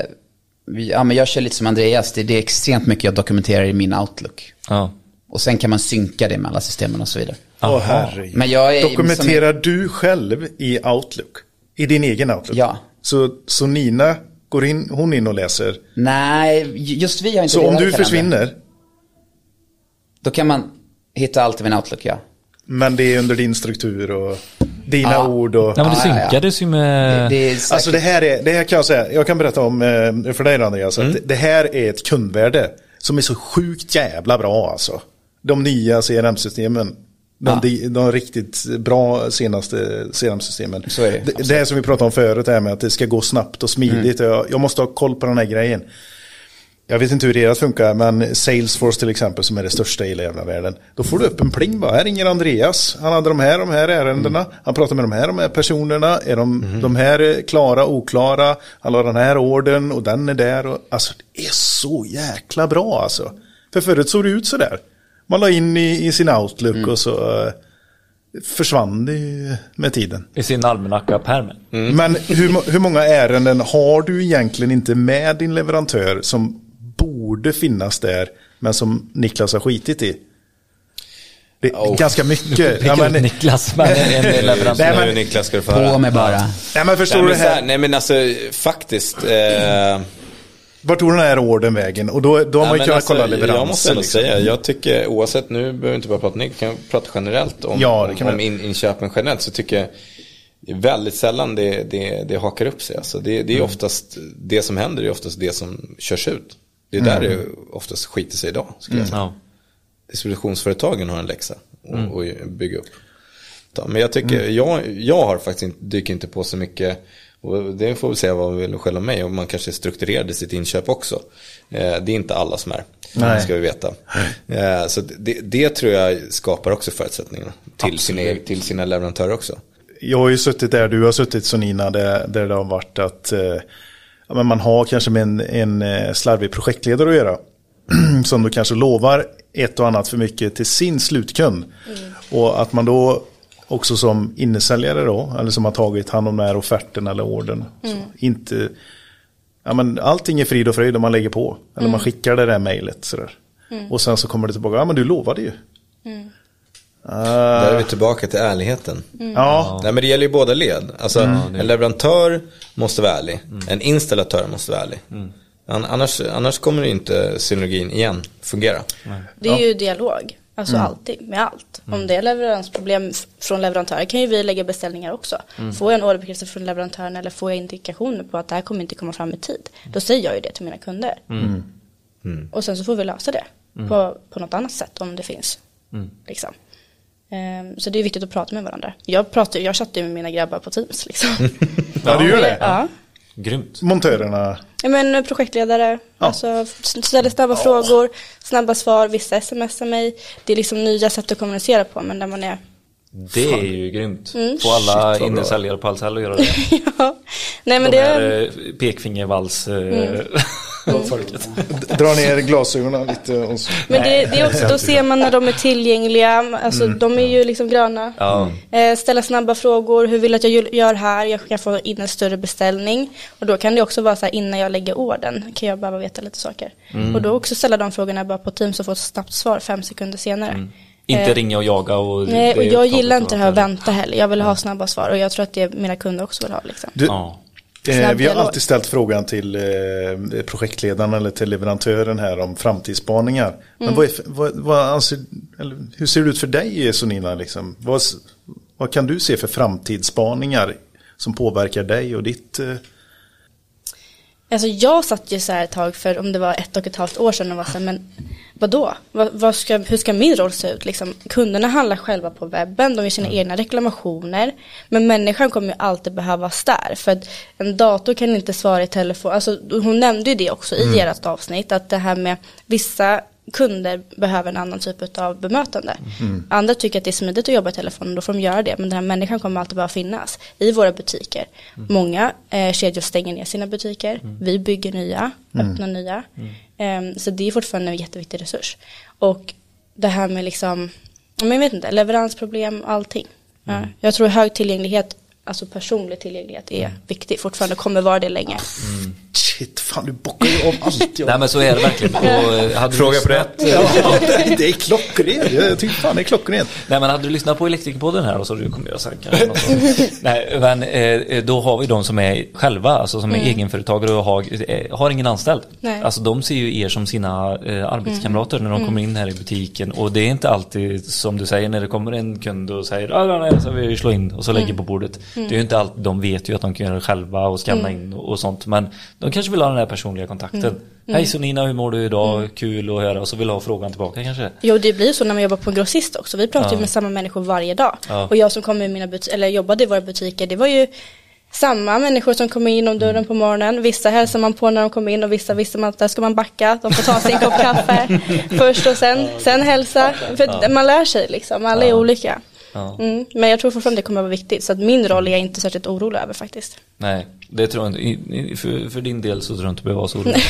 ja, men jag kör lite som Andreas, det, det är extremt mycket jag dokumenterar i min Outlook. Ja. Och sen kan man synka det med alla systemen och så vidare. Åh herregud. Men jag är, Dokumenterar du själv i Outlook? I din egen Outlook? Ja. Så, så Nina går in, hon in och läser. Nej, just vi har inte Så om du kalender. försvinner, Då kan man hitta allt i min Outlook, ja. men det är under din struktur och dina Ja. ord och... Nej men det Ja, ja, ja. synkades ju med... Det är säkert, Alltså det här, är, det här kan jag säga, jag kan berätta om eh, för dig Andreas, Mm. att det här är ett kundvärde som är så sjukt jävla bra alltså. De nya CRM-systemen, de, de, de riktigt bra senaste CRM-systemen. Det, det, det här som vi pratade om förut, det här med att det ska gå snabbt och smidigt. Mm. Jag, jag måste ha koll på den här grejen. Jag vet inte hur deras funkar, men Salesforce till exempel som är det största i hela jävla världen. Då får du upp en pling bara, här ringer Andreas. Han hade de här, de här ärendena. Han pratar med de här, de här personerna. Är de, de här är klara, oklara? Han har den här orden och den är där. Och, alltså det är så jäkla bra alltså. För förut såg det ut sådär. Man la in i, i sin Outlook och så eh, försvann det ju med tiden. I sin almanacka-pärmen. Men hur, hur många ärenden har du egentligen inte med din leverantör som borde finnas där men som Niklas har skitit i? Det är Oh. ganska mycket. Ja, men, Niklas, men en Nej, leverantör. men- Nu Niklas ska du få höra. på med bara. nej, men förstår Nej du men, det så här, nej men alltså faktiskt. Eh, Vart tog den här orden vägen? Och då, då har man ju men kunnat alltså, kolla leveranser. Jag måste ändå liksom. säga, jag tycker oavsett, nu behöver vi inte bara prata Nick, kan prata generellt om, Ja, det kan om, om in, inköpen generellt. Så tycker jag det är väldigt sällan det, det, det hakar upp sig. Alltså det, det är oftast, det som händer är oftast det som körs ut. Det är där det oftast skiter sig idag. Skulle jag säga. Ja. distributionsföretagen har en läxa att att bygga upp. Men jag tycker, jag, jag har faktiskt inte, dyker inte på så mycket, och det får vi säga vad vi vill själva mig, om man kanske strukturerade sitt inköp också. Eh, det är inte alla som är, Nej. ska vi veta. Eh, så det, det tror jag skapar också förutsättningar till sina, till sina leverantörer också. Jag har ju suttit där du har suttit Sonina, där, där det har varit att eh, ja, men man har kanske med en, en eh, slarvig projektledare att göra. som då kanske lovar ett och annat för mycket till sin slutkund. Och att man då också som innesäljare då, eller som har tagit hand om den här offerten eller orden. Så inte, ja, men allting är frid och fröjd om man lägger på. Eller man skickar det där mejlet sådär. Och sen så kommer det tillbaka, ja men du lovade ju. Där är vi tillbaka till ärligheten. Ja, Nej men det gäller ju båda led. Alltså en leverantör måste vara ärlig. En installatör måste vara ärlig. An- Annars, annars kommer inte synergin igen fungera. Det är ju dialog. Alltså alltid, med allt. Om det är leveransproblem från leverantörer kan ju vi lägga beställningar också. Får jag en orderbekräftelse från leverantören eller får jag indikationer på att det här kommer inte komma fram i tid. Då säger jag ju det till mina kunder. Och sen så får vi lösa det på, på något annat sätt om det finns. Liksom. Ehm, så det är viktigt att prata med varandra. Jag, pratar, jag chattar ju med mina grabbar på Teams liksom. Ja, du gör det. ja. Grymt. Montörerna. Ja, men projektledare, alltså s- ställer snabba frågor, snabba svar, vissa smsar mig. Det är liksom nya sätt att kommunicera på, men där man är Det är ju grymt. Mm. Få alla innesäljare på Ahlsell att göra det. ja. Nej men De det här är, eh, pekfingervals eh, folket. Dra ner glasögonen lite. Och så. men det, det är också, då ser man när de är tillgängliga, alltså de är ju liksom gröna. Ja. Eh, ställa snabba frågor, hur vill du att jag gör- här? Jag kan få in en större beställning. Och då kan det också vara så här innan jag lägger orden kan jag behöva veta lite saker. Och då också ställa de frågorna bara på Teams och få ett snabbt svar fem sekunder senare. Inte Eh, ringa och jaga och... Nej, och är jag gillar inte det att här att vänta heller. Jag vill ha snabba svar och jag tror att det mina kunder också vill ha. Liksom. Du, Ja. Eh, vi har alltid ställt frågan till eh, projektledaren eller till leverantören här om framtidsspaningar. Men vad, är, vad, vad anser, hur ser det ut för dig Sonina? Liksom? Vad, vad kan du se för framtidsspaningar som påverkar dig och ditt... Eh, Alltså jag satt ju så här ett tag för om det var ett och ett halvt år sedan och var så här, men vadå? Vad, vad ska, hur ska min roll se ut? Liksom, kunderna handlar själva på webben, de gör sina egna reklamationer. Men människan kommer ju alltid behövas där. För att en dator kan inte svara i telefon. Alltså, hon nämnde ju det också i ert avsnitt, att det här med vissa kunder behöver en annan typ av bemötande. Andra tycker att det är smidigt att jobba i telefon, då får de göra det. Men den här människan kommer alltid behöva finnas i våra butiker. Många eh, kedjor stänger ner sina butiker. Vi bygger nya, öppnar nya. Ehm, så det är fortfarande en jätteviktig resurs. Och det här med liksom, men jag vet inte, leveransproblem, allting. Ja, jag tror hög tillgänglighet, alltså personlig tillgänglighet är viktig fortfarande, kommer vara det länge. Shit, fan du bockar ju av allt. Jag. Nej men så är det verkligen. Och, eh, Fråga på lyssnat- Ja, det, det är klockrent. Jag tycker fan det är klockrent. Nej men hade du lyssnat på Elektrikerpodden här och så du kommer göra sånt. Nej men eh, då har vi de som är själva, alltså som är egenföretagare och har, eh, har ingen anställd. Nej. Alltså de ser ju er som sina eh, arbetskamrater när de kommer in här i butiken och det är inte alltid som du säger när det kommer en kund och säger ah, nej, nej, så vi slå in och så lägger på bordet. Det är ju inte allt, de vet ju att de kan göra det själva och scanna in och, och sånt men de kanske vill ha den här personliga kontakten. Hej Sonina, hur mår du idag? Kul att höra och så vill ha frågan tillbaka kanske. Jo, det blir så när man jobbar på en grossist också. Vi pratar ju med samma människor varje dag. Ja. Och jag som kom i mina buti- eller jobbade i våra butiker, det var ju samma människor som kom in om dörren på morgonen. Vissa hälsar man på när de kom in och vissa visste man att där ska man backa. De får ta sig en kopp kaffe först och sen, sen hälsa. För man lär sig liksom, alla är olika. Ja. Mm. Men jag tror fortfarande det kommer att vara viktigt. Så att min roll är jag inte särskilt orolig över faktiskt. Nej, det tror jag inte. För, för din del så tror jag inte du behöver vara så orolig.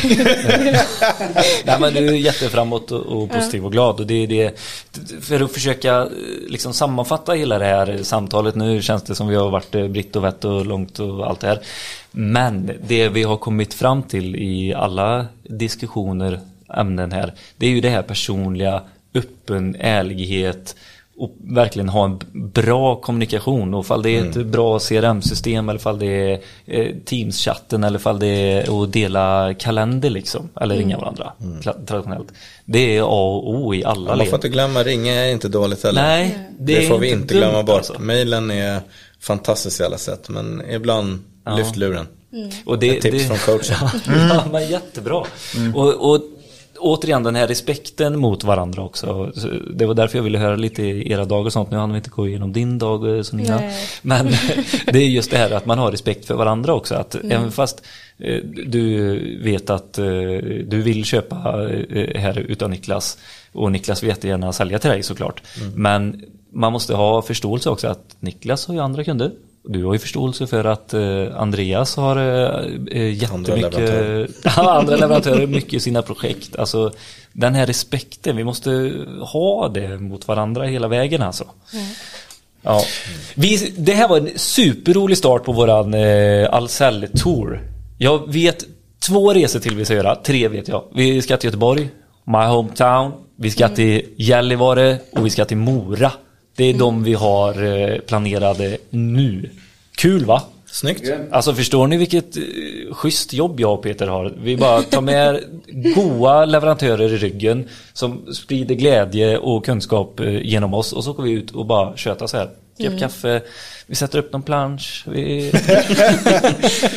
Nej men du är jätteframåt och, och positiv och glad. Och det är det, för att försöka eh, liksom sammanfatta hela det här samtalet. Nu känns det som vi har varit eh, britt och vett och långt och allt det här. Men det vi har kommit fram till i alla diskussioner, ämnen här. Det är ju det här personliga, öppen ärlighet och verkligen ha en bra kommunikation. Och ifall det är ett bra CRM-system eller ifall det är eh, Teams-chatten eller ifall det är att dela kalender liksom. Eller ringa varandra tra- traditionellt. Det är A och O i alla Man led. får inte glömma, ringa är inte dåligt heller. Nej, det, Det, är får vi inte glömma bort. alltså. Mailen är fantastisk i alla sätt, men ibland lyft luren. Och det, Ett tips det, från coachen. ja, men jättebra. Och, och återigen den här respekten mot varandra också. Så Det var därför jag ville höra lite i era dagar och sånt. Nu hann vi inte gå igenom din dag eh, Sonina. Nej. Men det är just det här att man har respekt för varandra också. Att även fast eh, du vet att eh, du vill köpa här utav Niklas och Niklas vill jättegärna sälja till dig såklart. Men man måste ha förståelse också att Niklas har ju andra kunder. Du har ju förståelse för att eh, Andreas har eh, eh, jättemycket leverantörer. Ja, andra leverantörer mycket i sina projekt. Alltså den här respekten, vi måste ha det mot varandra hela vägen alltså. Ja. Vi, det här var en superrolig start på våran eh, Ahlsell-tour. Jag vet två resor till vi ska göra, tre vet jag. Vi ska till Göteborg, my hometown, vi ska till Gällivare och vi ska till Mora. Det är de vi har eh, planerade nu. Kul va? Snyggt. Alltså förstår ni vilket uh, schysst jobb jag och Peter har? Vi bara tar med goa leverantörer i ryggen som sprider glädje och kunskap eh, genom oss och så går vi ut och bara köta så här. Japp kaffe, vi sätter upp någon plansch. Vi...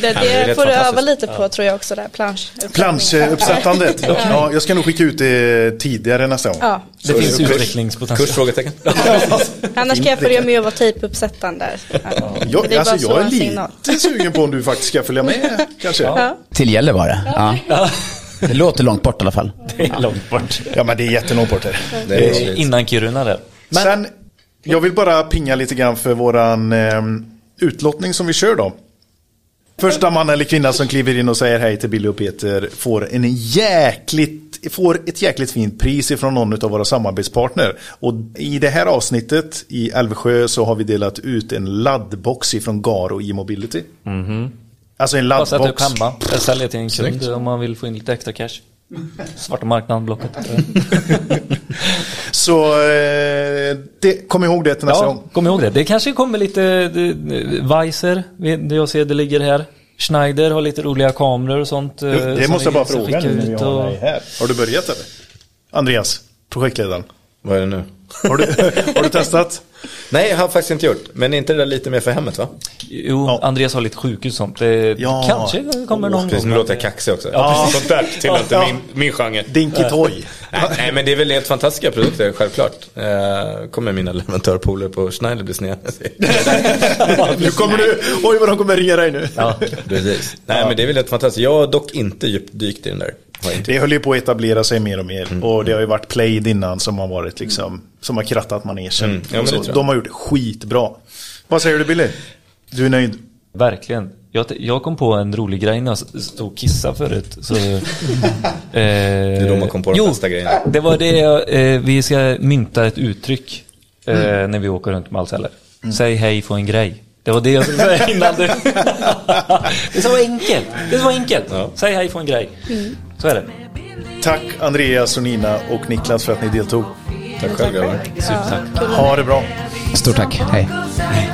Det, det är det får du öva lite på tror jag också där, plansch. Planschuppsättandet. Ja, jag ska nog skicka ut det tidigare nästa gång. Ja, Det finns Kurs- utvecklingspotential. Kursfrågetecken. annars kan jag följa med och vara tejpuppsättaren där. Ja. Jag, Det är alltså, så jag är signal. lite sugen på om du faktiskt ska följa med. Kanske. Ja. Ja. Till Gällivare? Ja. Det låter långt bort i alla fall. Det är långt bort. men det är jättelångt bort här. Det är Eh, Innan Kiruna där. Men, Sen, jag vill bara pinga lite grann för våran eh, utlottning som vi kör då. Första man eller kvinna som kliver in och säger hej till Billy och Peter får, en jäkligt, får ett jäkligt fint pris ifrån någon av våra samarbetspartner. Och i det här avsnittet i Älvsjö så har vi delat ut en laddbox ifrån Garo e-mobility. Alltså en bara sätta upp laddbox. hemma. Jag säljer till en kund om man vill få in lite extra cash. Svarta marknaden, Blocket. Så eh, det, kom ihåg det till nästa Ja, gång. kom ihåg det. Det kanske kommer lite Weiser, det jag ser det ligger här. Schneider har lite roliga kameror och sånt. eh, Det som måste jag bara fråga skicka nu när vi ut har och- dig här. Har du börjat eller? Andreas, projektledaren. Vad är det nu? Har du, har du testat? Nej, jag har faktiskt inte gjort. Men är inte det där lite mer för hemmet va? Jo, Ja. Andreas har lite sjukhus och sånt. Det Ja. kanske kommer någon Precis, gång. nu låter jag kaxig också. Ja, Sånt där tillhör inte Ja. min, min genre. Dinky Toy. Nej, nej, men det är väl helt fantastiska produkter, självklart. Eh, kommer mina leverantörpooler på Schneider bli sned. Nu kommer du, oj vad de kommer ringa dig nu. Ja. Precis. Nej, men det är väl helt fantastiskt. Jag har dock inte djupdykt i den där. Det höll ju på att etablera sig mer och mer. Och det har ju varit Played innan som har varit liksom, som har krattat manegen. Mm. Ja, så, de har gjort skitbra. Vad säger du Billy? Du är nöjd? Verkligen. Jag, jag kom på en rolig grej när jag stod och kissade förut. Så, eh, det är då man kom på de bästa grejerna. det var det jag, eh, vi ska mynta ett uttryck eh, när vi åker runt med Malceller. Säg hej få en grej. Det var det jag skulle säga innan du... det är så enkelt. Det är så enkelt. Ja. Säg hej få en grej. Så är det. Tack Andreas och Nina och Niklas för att ni deltog. Tack själv grabbar. Tack. Ha det bra. Stort tack. Hej. Hej.